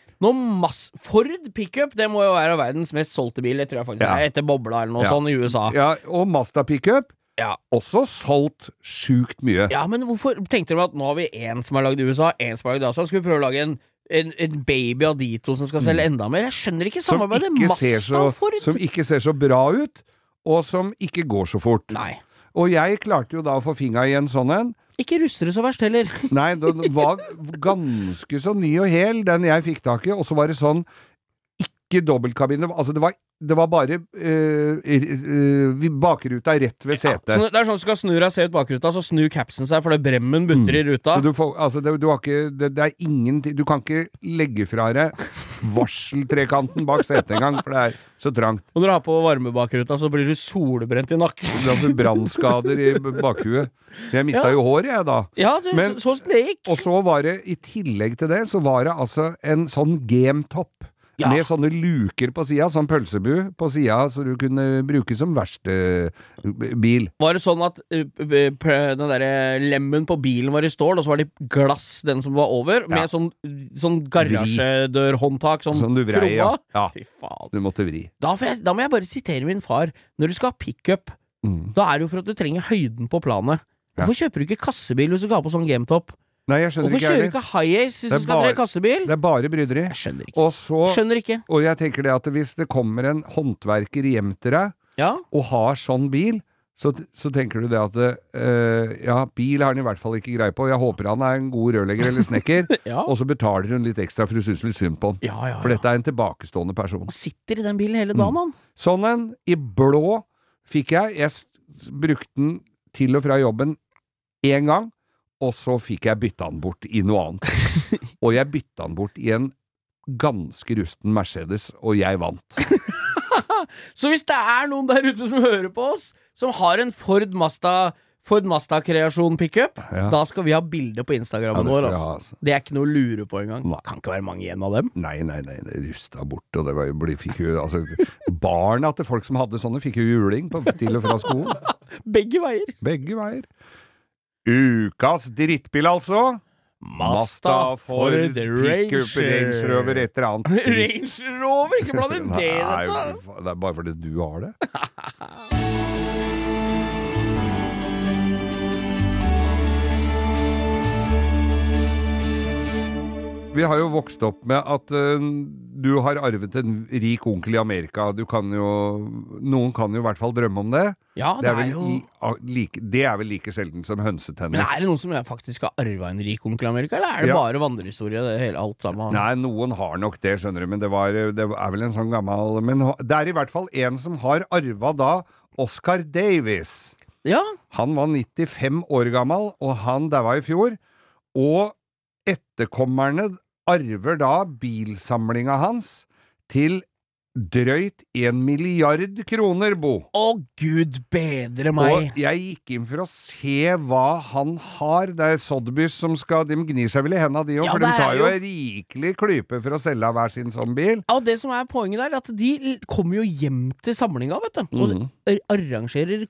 Ford pickup, det må jo være verdens mest solgte bil, det tror jeg faktisk Ja. er, etter Bobla eller noe Ja. sånt i USA. Ja, og Mazda pickup. Ja. Også solgt sjukt mye. Ja, men hvorfor tenkte de at nå har vi én som er lagd i USA, én som er lagd i Asia, skal vi prøve å lage en en, en baby av de to som skal selge enda mer. Jeg skjønner ikke Mm. Som samarbeidet. ikke, så, Ford. som ikke ser så bra ut, og som ikke går så fort. Nei. Og jeg klarte jo da å få finga i en sånn en. Ikke ruster det så verst heller. Nei, den var ganske så ny og hel, den jeg fikk tak i. Og så var det sånn ikke dobbeltkabine. Altså, det var, det var bare øh, øh, bakruta rett ved setet. Så det er sånn at du skal snu deg, se ut bakruta, så snur capsen seg fordi bremmen butter i ruta. Mm. Så du får, altså det, du har ikke, det, det er ingenting Du kan ikke legge fra deg varseltrekanten bak setet engang, for det er så trangt. Og når du har på varmebakruta, så blir du solbrent i nakken. Altså brannskader i bakhuet. Jeg mista Ja. jo håret, jeg, da. Ja, det, Men- så, så det gikk. Og så var det, i tillegg til det, så var det altså en sånn gametopp. Ja. Med sånne luker på sida, sånn pølsebu på sida, så du kunne bruke som verkstedbil. Var det sånn at p- den derre lemmen på bilen var i stål, og så var det glass, den som var over, med Ja. sånn, sånn garasjedørhåndtak, sånn Sånn du vrei, ja. ja. Fy faen. Du måtte vri. Da, får jeg, da må jeg bare sitere min far. Når du skal ha pickup, Mm. da er det jo for at du trenger høyden på planet. Ja. Hvorfor kjøper du ikke kassebil hvis du skal ha på sånn gametop? Nei, jeg skjønner Hvorfor ikke kjører du heller. ikke high-ace hvis Det er du skal bare- ha kassebil? Det er bare bryderi. Jeg skjønner ikke. Og så Skjønner ikke. Og jeg tenker det at hvis det kommer en håndverker hjem til deg Ja. og har sånn bil, så, så tenker du det at eh, ja, bil har han i hvert fall ikke greie på. Jeg håper han er en god rørlegger eller snekker, Ja. og så betaler hun litt ekstra for hun syns litt synd på han. Ja, ja, For ja. dette er en tilbakestående person. Han sitter i den bilen hele dagen, han. Sånn en i blå fikk jeg. Jeg s- brukte den til og fra jobben én gang, og så fikk jeg bytta den bort i noe annet. og jeg bytta den bort i en ganske rusten Mercedes, og jeg vant. Så hvis det er noen der ute som hører på oss, som har en Ford Masta Ford Masta-kreasjon pickup, ja. da skal vi ha bilde på Ja, Instagrammen det vår. Altså. altså. Det er ikke noe å lure på engang. Nei. Kan ikke være mange igjen av dem. Nei, nei, nei, det rusta bort, og det var, ble, fikk jo altså, Barna til folk som hadde sånne, fikk jo juling på, til og fra skolen. Begge veier. Begge veier. Ukas drittbil, altså. Masta Ford pickup, Range Rover, et eller annet. Range Rover, ikke bland inn det i dette! det er bare fordi du har det. Vi har jo vokst opp med at uh, du har arvet en rik onkel i Amerika. Du kan jo Noen kan jo i hvert fall drømme om det. Ja, Det det er, er jo i, a- like, det er vel like sjelden som Men er det noen som faktisk har arva en rik onkel i Amerika, eller er det Ja. bare vandrehistorie, det hele, alt sammen? Nei, noen har nok det, skjønner du, men det, var, det er vel en sånn gammel Men det er i hvert fall en som har arva da Oscar Davis. Ja, Han var 95 år gammel, og han daua i fjor. Og etterkommerne arver da bilsamlinga hans til drøyt en milliard kroner, Bo. å gud bedre meg! Og jeg gikk inn for å se hva han har. Det er Sotheby's som skal De gnir seg vel i henda, de òg, Ja, for de tar jo en rikelig klype for å selge hver sin sånn bil. Ja, og det som er poenget der, er at de kommer jo hjem til samlinga, vet du. Og Mhm. arrangerer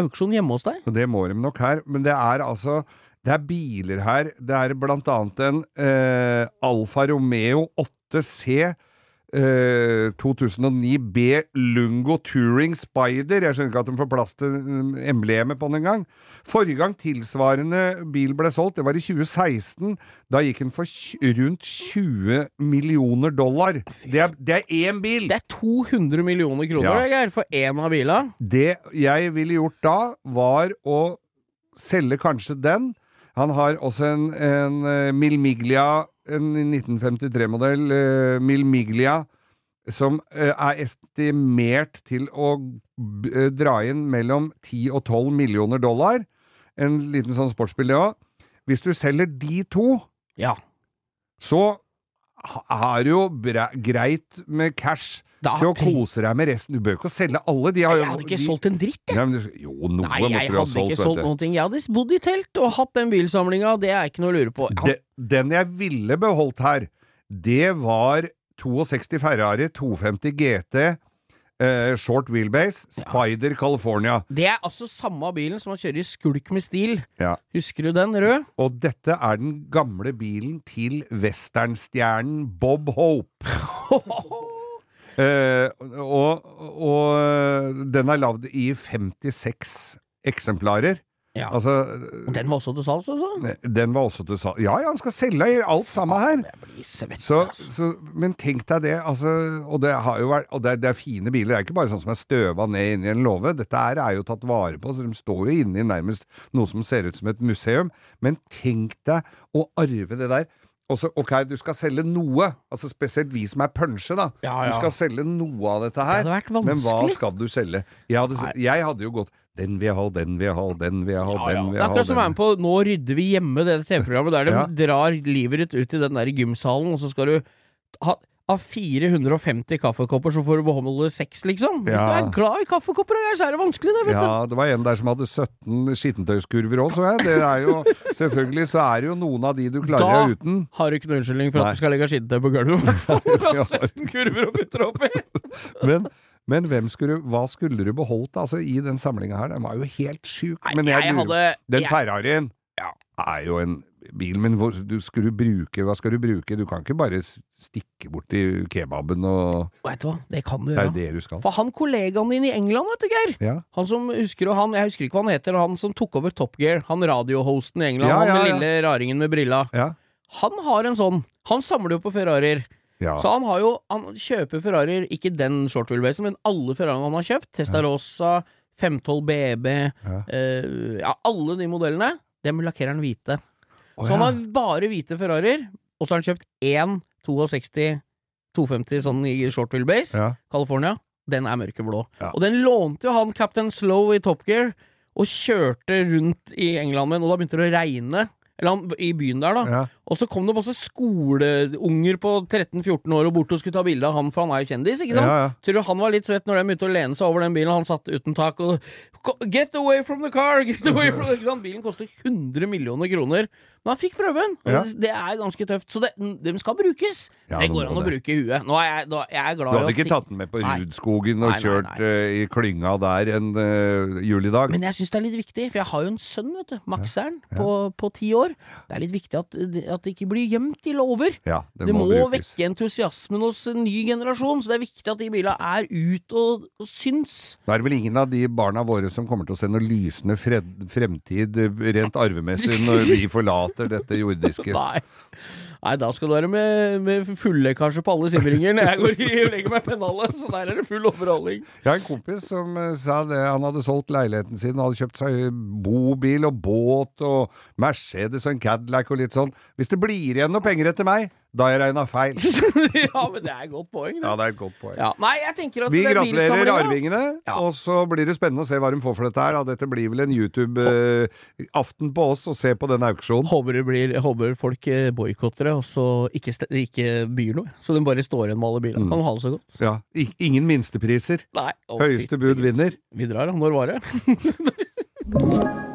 auksjon hjemme hos deg. Det må de nok her. Men det er altså Det er biler her. Det er blant annet en eh, Alfa Romeo 8C. Eh, 2009 B Lungo Touring Spider. Jeg skjønner ikke at de får plass til mm, emblemet på den engang. Forrige gang tilsvarende bil ble solgt, det var i 2016. Da gikk den for rundt 20 millioner dollar. Det er, det er én bil! Det er 200 millioner kroner, Ja. Geir, for én av bilene. Det jeg ville gjort da, var å selge kanskje den. Han har også en, en eh, Milmiglia, en 1953-modell eh, Milmiglia, som eh, er estimert til å eh, dra inn mellom 10 og 12 millioner dollar. En liten sånn sportsbil, det òg. Hvis du selger de to, Ja. så har det jo greit med cash til å kose deg med resten. Du bør ikke selge alle. De har jo Jeg hadde ikke de- solgt en dritt, jeg. Nei, jo, noe Nei, måtte jeg du ha hadde ikke solgt noen ting. Jeg hadde bodd i telt og hatt den bilsamlinga, det er ikke noe å lure på. Ja, De, den jeg ville beholdt her, det var 62 Ferrari 250 GT Uh, Short Wheelbase Spider California. det er altså samme bilen som han kjører i skulk med stil. Ja. Husker du den, rød? Og dette er den gamle bilen til westernstjernen Bob Hope. Eh, og, og den er lagd i 56 eksemplarer. Ja. Altså, Og den var også til salgs, altså? den var også til salg. Ja, ja, han skal selge alt sammen her. Svett, Så, altså. så, men tenk deg det, altså, og det har jo vært, og det er, det er fine biler, det er ikke bare sånn som er støva ned inni en låve. Dette her er jo tatt vare på, så de står jo inni nærmest noe som ser ut som et museum. Men tenk deg å arve det der. Og så, ok, du skal selge noe, altså spesielt vi som er punsje, da. Ja, ja. Du skal selge noe av dette her. Det hadde vært men hva skal du selge? Jeg hadde, jeg hadde jo gått den vil jeg ha, den vil jeg ha, den vil jeg ha, Ja, den vil Det er akkurat som å være med på Nå rydder vi hjemme, det TV-programmet der de Ja. drar livet ditt ut i den der gymsalen, og så skal du ha av 450 kaffekopper så får du beholde seks, liksom. Hvis Ja. du er glad i kaffekopper, så er det vanskelig, det, vet Ja, det var en der som hadde 17 skittentøyskurver òg, så jeg. Det er jo, selvfølgelig så er det jo noen av de du klarer Da- uten. Da Har du ikke noen unnskyldning for Nei. at du skal legge skittentøy på gulvet, i hvert fall. Du har Ja. 17 kurver å putte oppi. Men, men skulle, hva skulle du beholdt altså, i den samlinga her? Den var jo helt sjuk. Men jeg lurer- hadde- Den jeg- Ferrarien Ja. er jo en bil, men hvor, du skulle bruke, hva skal du bruke? Du kan ikke bare stikke bort i kebaben og Veit du hva, det kan du Det er gjøre. det du skal. For han kollegaen din i England, vet du, Geir. Ja. Han som husker, og han, jeg husker ikke hva han heter, han som tok over Top Gear, han radiohosten i England, Ja, ja, han den lille raringen med brilla. Ja. Han har en sånn. Han samler jo på Ferrarier. ja. Så han har jo Han kjøper Ferrarier, ikke den short wheelbase, men alle Ferrariene han har kjøpt. Testarossa, 512 BB, Ja. eh, ja, alle de modellene, dem lakkerer han hvite. Å, Så han har bare hvite Ferrarier, og så har han kjøpt én 62 250 sånn i short wheelbase, Ja. California. Den er mørkeblå. Ja. Og den lånte jo han Captain Slow i Top Gear, og kjørte rundt i England med den, og da begynte det å regne. Eller han, i byen der, da. Ja. Og så kom det masse skoleunger på 13-14 år og bort og skulle ta bilde av han, for han er jo kjendis, ikke sant? Ja, ja. Tror du han var litt svett når de begynte å lene seg over den bilen, og han satt uten tak og Get away from the car! Get away from the car! Bilen koster 100 millioner kroner. Men han fikk prøven! Ja. Det er ganske tøft. Så det, de skal brukes. Ja, det går an å det. bruke i huet. Nå er jeg, da, jeg er glad Du hadde ikke ting- tatt den med på. Rudskogen og Nei, nei, kjørt nei. uh, i klynga der en uh, julidag? Men jeg syns det er litt viktig, for jeg har jo en sønn, vet du, Maxeren, på, på ti år. Det er litt viktig at, at det ikke blir gjemt i låver. Ja, det, Det må, må, vekke entusiasmen hos en ny generasjon, så det er viktig at de bilene er ut og, og syns. Det er vel ingen av de barna våre som kommer til å se noe lysende fremtid rent arvemessig når vi forlater dette jordiske. Nei. Nei, da skal du være med, med fulllekkasje på alle simringer når jeg går i og legger meg pennalet, så der er det full overholdning. Jeg har en kompis som eh, sa det, han hadde solgt leiligheten sin, hadde kjøpt seg bobil og båt og Mercedes og en Cadillac og litt sånn. Hvis det blir igjen noe penger etter meg, da jeg regna feil. ja, men det er et godt poeng. Ja, Det. er et godt poeng. Ja. Nei, jeg tenker at Vi det er gratulerer arvingene, Ja. og så blir det spennende å se hva de får for dette her. da. Dette blir vel en YouTube-aften på oss å se på den auksjonen. Håper, det blir, håper folk eh, boikotter det, og så ikke, ikke byr noe. Så de bare står igjen med alle bilene. Mm. Kan ha det så godt. Ja, i- Ingen minstepriser. Nei. å, Høyeste bud vinner. Vi drar, da. Når var det?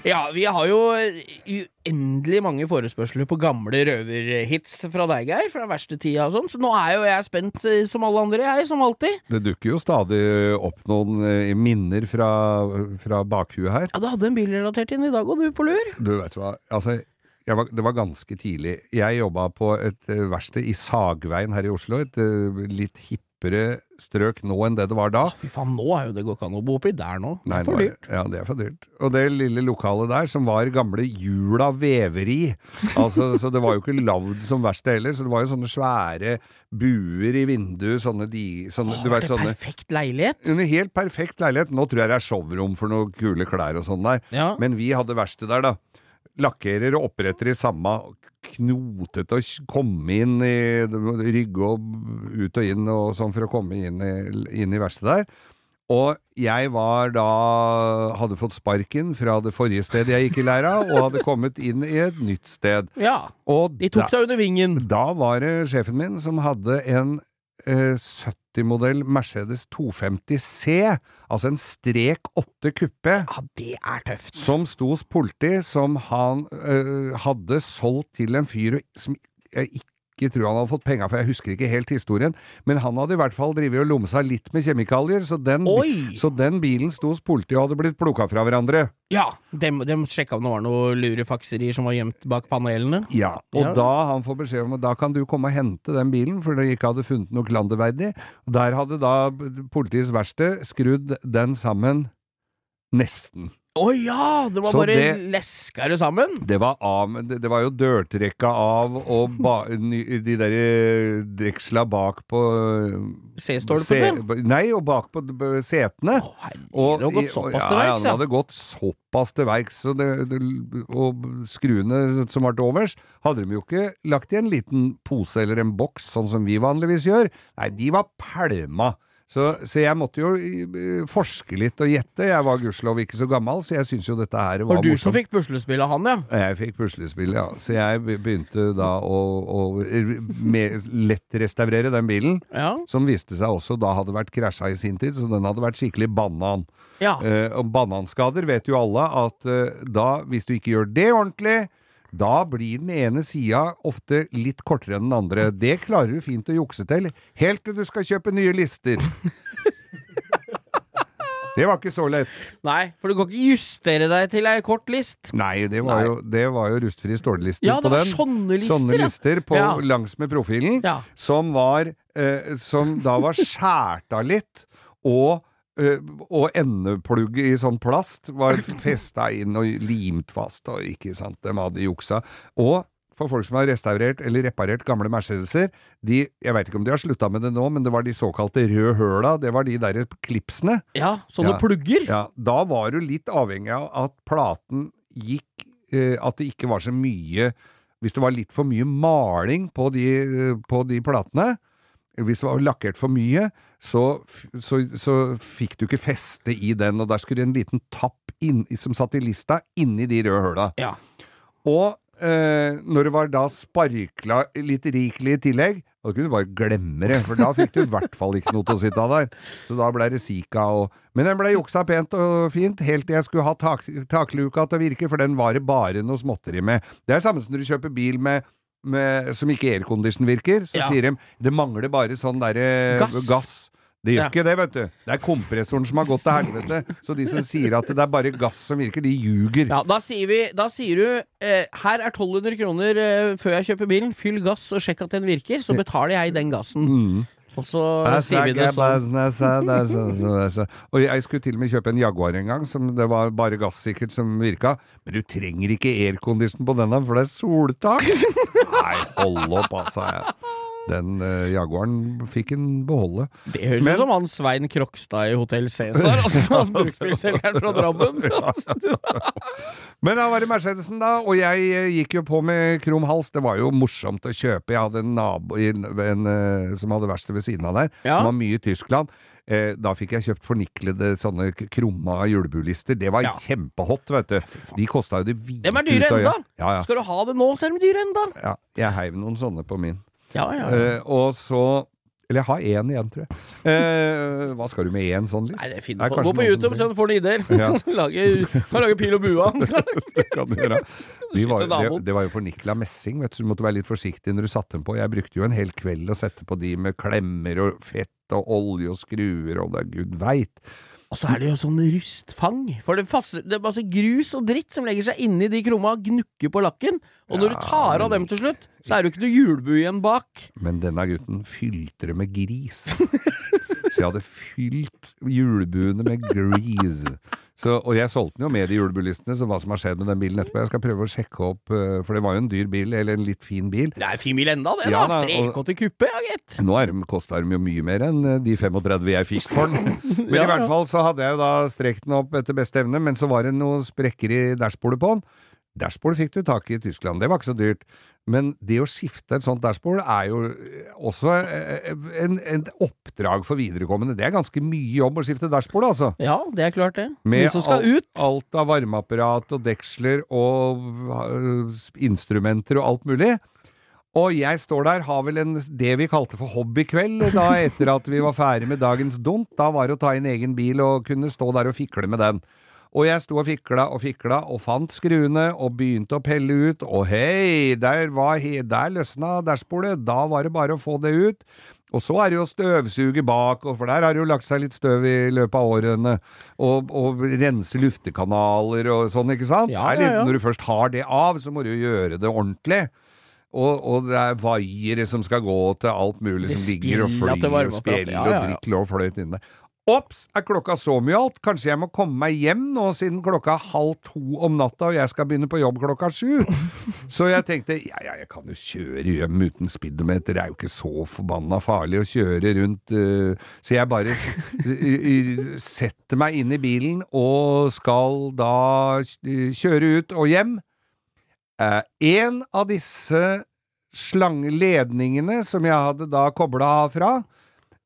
Ja, vi har jo uendelig mange forespørsler på gamle røverhits fra deg, Geir, fra verste tida og sånn, så nå er jo jeg spent eh, som alle andre, jeg, som alltid. Det dukker jo stadig opp noen eh, minner fra, fra bakhuet her. Ja, du hadde en bilrelatert inn i dag, og du på lur. Du vet hva, altså var, det var ganske tidlig. Jeg jobba på et eh, verksted i Sagveien her i Oslo, et litt litt hippere strøk nå enn det det var da. Fy faen, nå er jo det går ikke an å bo oppi der nå. Det Nei, er for dyrt. Ja, det er for dyrt. Og det lille lokalet der, som var gamle Jula veveri, altså, så det var jo ikke lagd som verksted heller, så det var jo sånne svære buer i vinduet, sånne de, sånne, Åh, du vet, det sånne perfekt leilighet? En helt perfekt leilighet. Nå tror jeg det er showrom for noen kule klær og sånn der. Ja. Men vi hadde verksted der, da. Lakkerer og oppretter i samme knotete å komme inn i Rygge og ut og inn og sånn for å komme inn i, inn i verkstedet der. Og jeg var da Hadde fått sparken fra det forrige stedet jeg gikk i læra, og hadde kommet inn i et nytt sted. ja. Og De tok deg under vingen. da var det sjefen min som hadde en 70-modell Mercedes 250 C, altså en strek 8 kuppe, Ja, det er tøft. som sto hos politi, som han eh, hadde solgt til en fyr som jeg ikke ikke tro han hadde fått penga for, jeg husker ikke helt historien, men han hadde i hvert fall drevet og lomsa litt med kjemikalier, så den, så den bilen sto hos politiet og hadde blitt plukka fra hverandre. Ja, de, de sjekka om det var noe lurefakserier som var gjemt bak panelene. Ja, og Ja. da han får beskjed om at da kan du komme og hente den bilen, for de ikke hadde funnet noe klanderverdig. Der hadde da politiets verksted skrudd den sammen nesten. Å ja! Det var Så bare det- leska det sammen? Det var av, det, det var jo dørtrekka av og ba, de der eh, deksla bak på C-stolpene? se- Nei, og bak på setene. Å herregud, det hadde gått såpass til ja, verks, ja. ja. Han hadde gått såpass til verks. så det- det- Og skruene som var til overs, hadde de jo ikke lagt i en liten pose eller en boks, sånn som vi vanligvis gjør. Nei, de var pælma. Så, så jeg måtte jo eh, forske litt og gjette. Jeg var gudskjelov ikke så gammel, så jeg syns jo dette her var Var du som fikk puslespill av han, ja? Jeg fikk puslespill, ja. Så jeg begynte da å, å lettrestaurere den bilen. Ja. Som viste seg også da hadde vært krasja i sin tid, så den hadde vært skikkelig banan. ja. Eh, og bananskader vet jo alle at eh, da, hvis du ikke gjør det ordentlig, da blir den ene sida ofte litt kortere enn den andre. Det klarer du fint å jukse til, helt til du skal kjøpe nye lister. Det var ikke så lett. Nei, for du kan ikke justere deg til ei kort list. Nei, det var Nei. jo, det var jo rustfri stållister Ja, på den. sånne lister, Sånne lister på, Ja. langs med profilen, Ja. som var eh, Som da var skjært av litt, og og endeplugg i sånn plast var festa inn og limt fast, og ikke sant, de hadde juksa. Og for folk som har restaurert eller reparert gamle Mercedeser, de, jeg veit ikke om de har slutta med det nå, men det var de såkalte røde høla, det var de derre klipsene. Ja, sånne Ja. plugger. Ja, da var du litt avhengig av at platen gikk eh, At det ikke var så mye Hvis det var litt for mye maling på de, eh, på de platene, hvis det var lakkert for mye, så, så, så fikk du ikke feste i den, og der skulle en liten tapp inn, som satt i lista, inni de røde høla. Ja. Og eh, når det var da sparkla litt rikelig i tillegg, da kunne du bare glemme det, for da fikk du i hvert fall ikke noe til å sitte av der. Så da ble det Sika og Men den ble juksa pent og fint, helt til jeg skulle ha tak, takluka til å virke, for den var det bare noe småtteri med. Det er samme som når du kjøper bil med med, som ikke aircondition virker, så Ja. sier de det mangler bare sånn derre Gass. gass. Det gjør Ja. ikke det, vet du. Det er kompressoren som har gått til helvete. Så de som sier at det er bare gass som virker, de ljuger. Ja, da sier, vi, da sier du eh, her er 1200 kroner eh, før jeg kjøper bilen, fyll gass og sjekk at den virker, så betaler jeg den gassen. Mm. Og så sier vi det sånn. Og jeg skulle til og med kjøpe en Jaguar en gang, som det var bare gassikkert som virka. Men du trenger ikke aircondition på denne, for det er soltak! Nei, hold opp, altså. Jeg. Den uh, Jaguaren fikk en beholde. Det høres ut som han Svein Krokstad i Hotell Cæsar, altså bruktbilselgeren fra Drammen. Men da var det Mercedesen, da, og jeg eh, gikk jo på med krum hals. Det var jo morsomt å kjøpe. Jeg hadde en nabo en, en, eh, som hadde verksted ved siden av der, Ja. som var mye i Tyskland. Eh, da fikk jeg kjøpt forniklede sånne krumma julebulister. Det var Ja. kjempehot, vet du. De kosta jo det hvite Dem er dyre ut av øyet. enda. Ja, ja. Skal du ha det nå, så er de dyre enda. ja. Jeg heiv noen sånne på min. Ja, ja, ja. Eh, og så Eller jeg har én igjen, tror jeg. Eh, hva skal du med én sånn list? Nei, det finner er på. Gå på YouTube, så trenger- får du ideer. Ja. lage, kan lage pil og bue. det den. Vi var, det, det var jo fornikla messing, vet du, du måtte være litt forsiktig når du satte dem på. Jeg brukte jo en hel kveld å sette på de med klemmer og fett og olje og skruer og det er gud veit. Og så er det jo sånn rustfang. For det, passer, det er masse grus og dritt som legger seg inni de krumma og gnukker på lakken. Og når du tar av dem til slutt, så er det jo ikke noe hjulbue igjen bak. Men denne gutten fylte det med gris. Så jeg hadde fylt julebuene med grease. Så, og jeg solgte den jo med de julebulistene, så hva som har skjedd med den bilen etterpå Jeg skal prøve å sjekke opp, eh, for det var jo en dyr bil, eller en litt fin bil. Det er en fin bil enda, det. Ja, da. og- kuppe, ja, gitt. Nå er de, kosta de jo mye mer enn eh, de 35 jeg fikk for den. Men Ja, i hvert fall så hadde jeg jo da strekt den opp etter beste evne, men så var det noen sprekker i dashbordet på den. Dashbordet fikk du tak i i Tyskland, det var ikke så dyrt. Men det å skifte et sånt dashbord er jo eh, også eh, en, en oppdrag for viderekommende. Det er ganske mye jobb å skifte dashbord, altså. Ja, det er klart, det. Med De som skal alt, ut. alt av varmeapparat og deksler og instrumenter og alt mulig. Og jeg står der, har vel en, det vi kalte for hobbykveld da etter at vi var ferdig med dagens dont. Da var det å ta inn egen bil og kunne stå der og fikle med den. Og jeg sto og fikla og fikla og fant skruene og begynte å pelle ut, og hei, der, var he der løsna dashbordet, da var det bare å få det ut. Og så er det jo støvsuge bak, for der har det jo lagt seg litt støv i løpet av årene. Og, og rense luftekanaler og sånn, ikke sant? Ja, ja, ja. Når du først har det av, så må du jo gjøre det ordentlig. Og, og det er vaiere som skal gå til alt mulig Det som ligger og flyr og spjeller og drikker og fløyt inne. Ops, er klokka så mye alt? Kanskje jeg må komme meg hjem nå siden klokka er halv to om natta og jeg skal begynne på jobb klokka sju? Så jeg tenkte ja, ja, jeg kan jo kjøre hjem uten speedometer, det er jo ikke så forbanna farlig å kjøre rundt Uh, Så jeg bare setter meg inn i bilen og skal da øh, kjøre ut og hjem. Uh, en av disse slangledningene som jeg hadde da kobla av fra,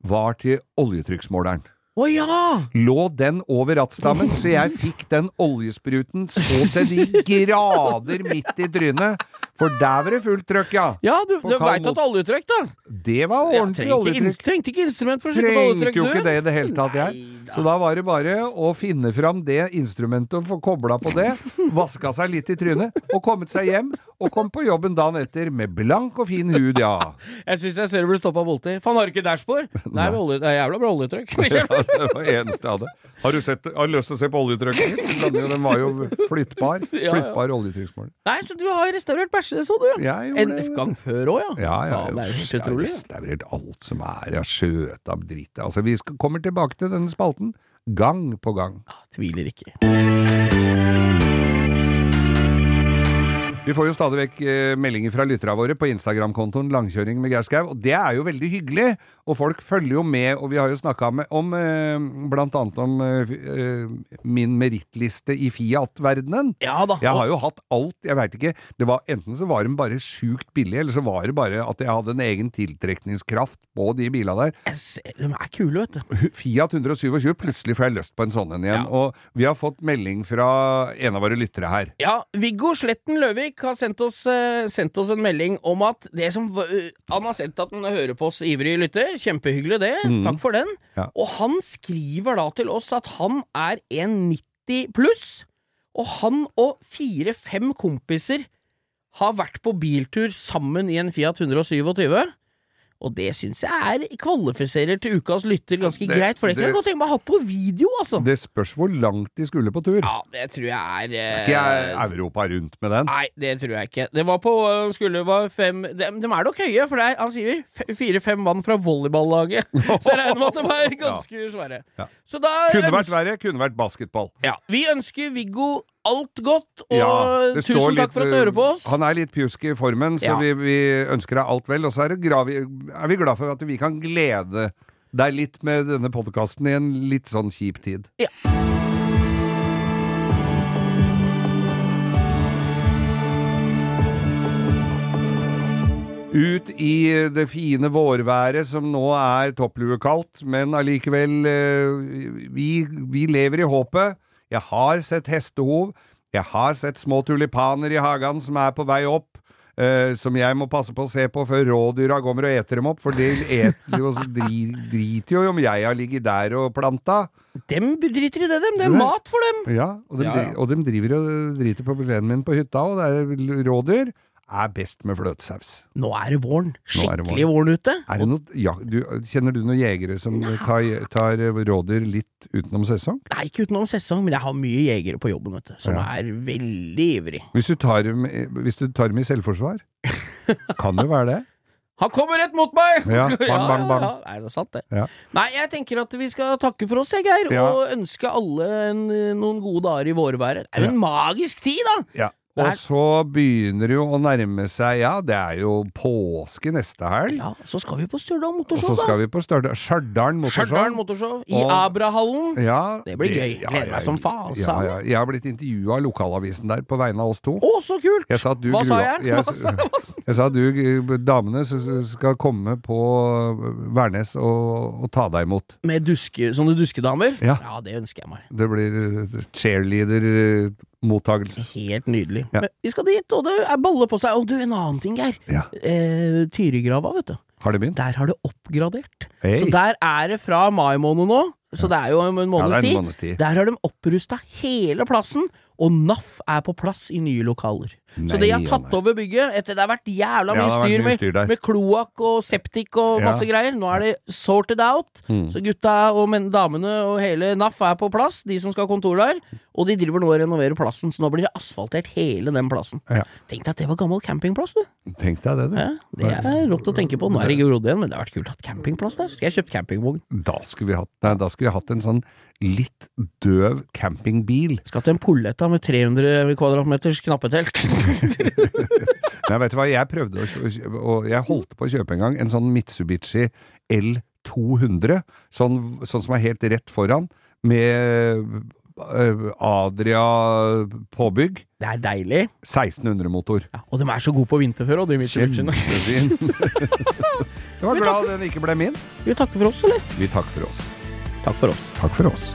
var til oljetrykksmåleren. Å ja! Lå den over rattstammen, så jeg fikk den oljespruten så til de grader midt i trynet. For der var det fullt trøkk, ja. Ja, du, du veit at oljetrykk, da. Det var ordentlig ja, oljetrykk. trengte ikke instrument for å sjekke på Trengte jo ikke det i det hele tatt, jeg. Så da var det bare å finne fram det instrumentet og få kobla på det, vaska seg litt i trynet, og kommet seg hjem, og kom på jobben dagen etter med blank og fin hud, ja. Jeg syns jeg ser du blir stoppa av politiet. Faen, har du ikke dashbord? Nei, olje, det er jævla bra oljetrykk. Ja, det var eneste jeg hadde. Har du, sett, har du lyst til å se på oljetrykket mitt? Den, var jo flyttbar. Flyttbar oljetrykksmåler. Nei, så du har restaurert bæsje, så du? ja! En gang før òg, ja. Ja, ja, Faen, det er jo helt jeg det er restaurert alt som er av skjøta dritt. Altså, vi skal, kommer tilbake til denne spalten gang på gang. Tviler ikke. Vi får jo stadig vekk eh, meldinger fra lytterne våre på Instagram-kontoen Langkjøring med Geir Skau, og det er jo veldig hyggelig. Og folk følger jo med, og vi har jo snakka om eh, blant annet om eh, eh, min merittliste i Fiat-verdenen. Ja da. Jeg har jo hatt alt, jeg veit ikke. Det var, enten så var de bare sjukt billige, eller så var det bare at jeg hadde en egen tiltrekningskraft på de bilene der. Ser, de er kule, vet du. Fiat 127, plutselig får jeg lyst på en sånn en igjen. Ja. Og vi har fått melding fra en av våre lyttere her. Ja, Viggo Sletten Løvik har sendt oss, eh, sendt oss en melding om at det som eh, Han har sendt at han hører på oss ivrig lytter. Kjempehyggelig det. Takk for den. Ja. Og han skriver da til oss at han er 1,90 pluss, og han og fire-fem kompiser har vært på biltur sammen i en Fiat 127. Og det syns jeg er kvalifiserer til ukas lytter ganske Det- greit, for det det- jeg godt tenke meg å ha på video, altså. Det spørs hvor langt de skulle på tur. Ja, det tror jeg er eh, Ikke jeg Europa rundt med den. Nei, det tror jeg ikke. Det var på øh, skulle var fem De, de er nok høye, for det er, han sier fire-fem mann fra volleyballaget. Så jeg regner med at de er ganske svære. Ja. Så da Kunne vært verre, kunne vært basketball. ja, Vi ønsker Viggo alt godt, og Ja, tusen takk for at du eh, hører på oss. Han er litt pjusk i formen, så Ja. vi, vi ønsker deg alt vel. Og så er, er vi glad for at vi kan glede deg litt med denne podkasten i en litt sånn kjip tid. Ja. Ut i det fine vårværet som nå er toppluekaldt, men allikevel eh, vi, vi lever i håpet. Jeg har sett hestehov. Jeg har sett små tulipaner i hagen som er på vei opp. Uh, som jeg må passe på å se på før rådyra kommer og eter dem opp, for de eter jo, dri, driter jo om jeg har ligget der og planta. Dem driter i det, dem. Det er mat for dem. Ja, og de, Ja, ja. og de driver og driter på vennen min på hytta, og det er rådyr er best med fløtesaus. Nå er det våren. Skikkelig våren ute. Det noe, ja, du, kjenner du noen jegere som tar, tar rådyr litt utenom sesong? Nei, ikke utenom sesong, men jeg har mye jegere på jobben, vet du, som Ja. er veldig ivrig. Hvis du tar dem, i selvforsvar? Kan det være det? Han kommer rett mot meg! Ja, bang, bang, bang. Ja, ja. Nei, det er sant, det. Ja. Nei, jeg tenker at vi skal takke for oss, jeg, Geir, Ja. og ønske alle en, noen gode dager i vårværet. Det er jo en magisk tid, da! Ja. Og så begynner det jo å nærme seg, ja, det er jo påske neste helg. Ja, Så skal vi på Stjørdal Motorshow, da. Og så skal vi på Stjørdal Motorshow. Stjørdal Motorshow i Og- Abrahallen. Ja, Det blir gøy. Gleder meg som faen, Ja, ja. Jeg har blitt intervjua av lokalavisen der på vegne av oss to. Å, så kult! Sa du Hva sa jeg? jeg- sa, hva? Jeg sa du, eh, damene, skal komme på Værnes og, og ta deg imot. Med duske, sånne duskedamer? Ja. det ønsker jeg meg. Det blir eh, cheerleader-mottagelse. Helt nydelig. Ja. Vi skal dit, og det er bolle på seg. Og du, en annen ting, Geir. Ja. Eh, Tyrigrava, vet du. Har det begynt? Der har det oppgradert. Hey. Så der er det fra mai måned nå. så det er jo en måneds tid. Ja. Der har de opprusta hele plassen, og NAF er på plass i nye lokaler. Så de har tatt ja, over bygget etter det har vært jævla mye ja, vært styr mye med, styr med, med kloakk og septik og Ja. masse greier. Nå er det sorted out. Mm. Så gutta og men, damene og hele NAF er på plass, de som skal ha kontor der. Og de driver nå og renoverer plassen, så nå blir det asfaltert hele den plassen. Tenk deg at det var gammel campingplass, du. Tenk deg det, du. Det er rått å tenke på. Nå er det grodd igjen, men det har vært kult å ha campingplass der. Skal jeg kjøpt campingvogn? Da skulle vi hatt, nei, da skulle vi hatt en sånn litt døv campingbil. Skal til en Polletta med 300 kvadratmeters knappetelt. Nei, vet du hva, jeg prøvde å kjøpe, og jeg holdt på å kjøpe en gang en sånn Mitsubishi L200, sånn, sånn som er helt rett foran, med øh, Adria påbygg. Det er deilig. 1600 motor. Ja, og de er så gode på vinterføre, og de Mitsubishiene. Jeg var glad den ikke ble min. Vi takker for oss, eller? Vi takker for oss. Takk for oss. Takk for oss.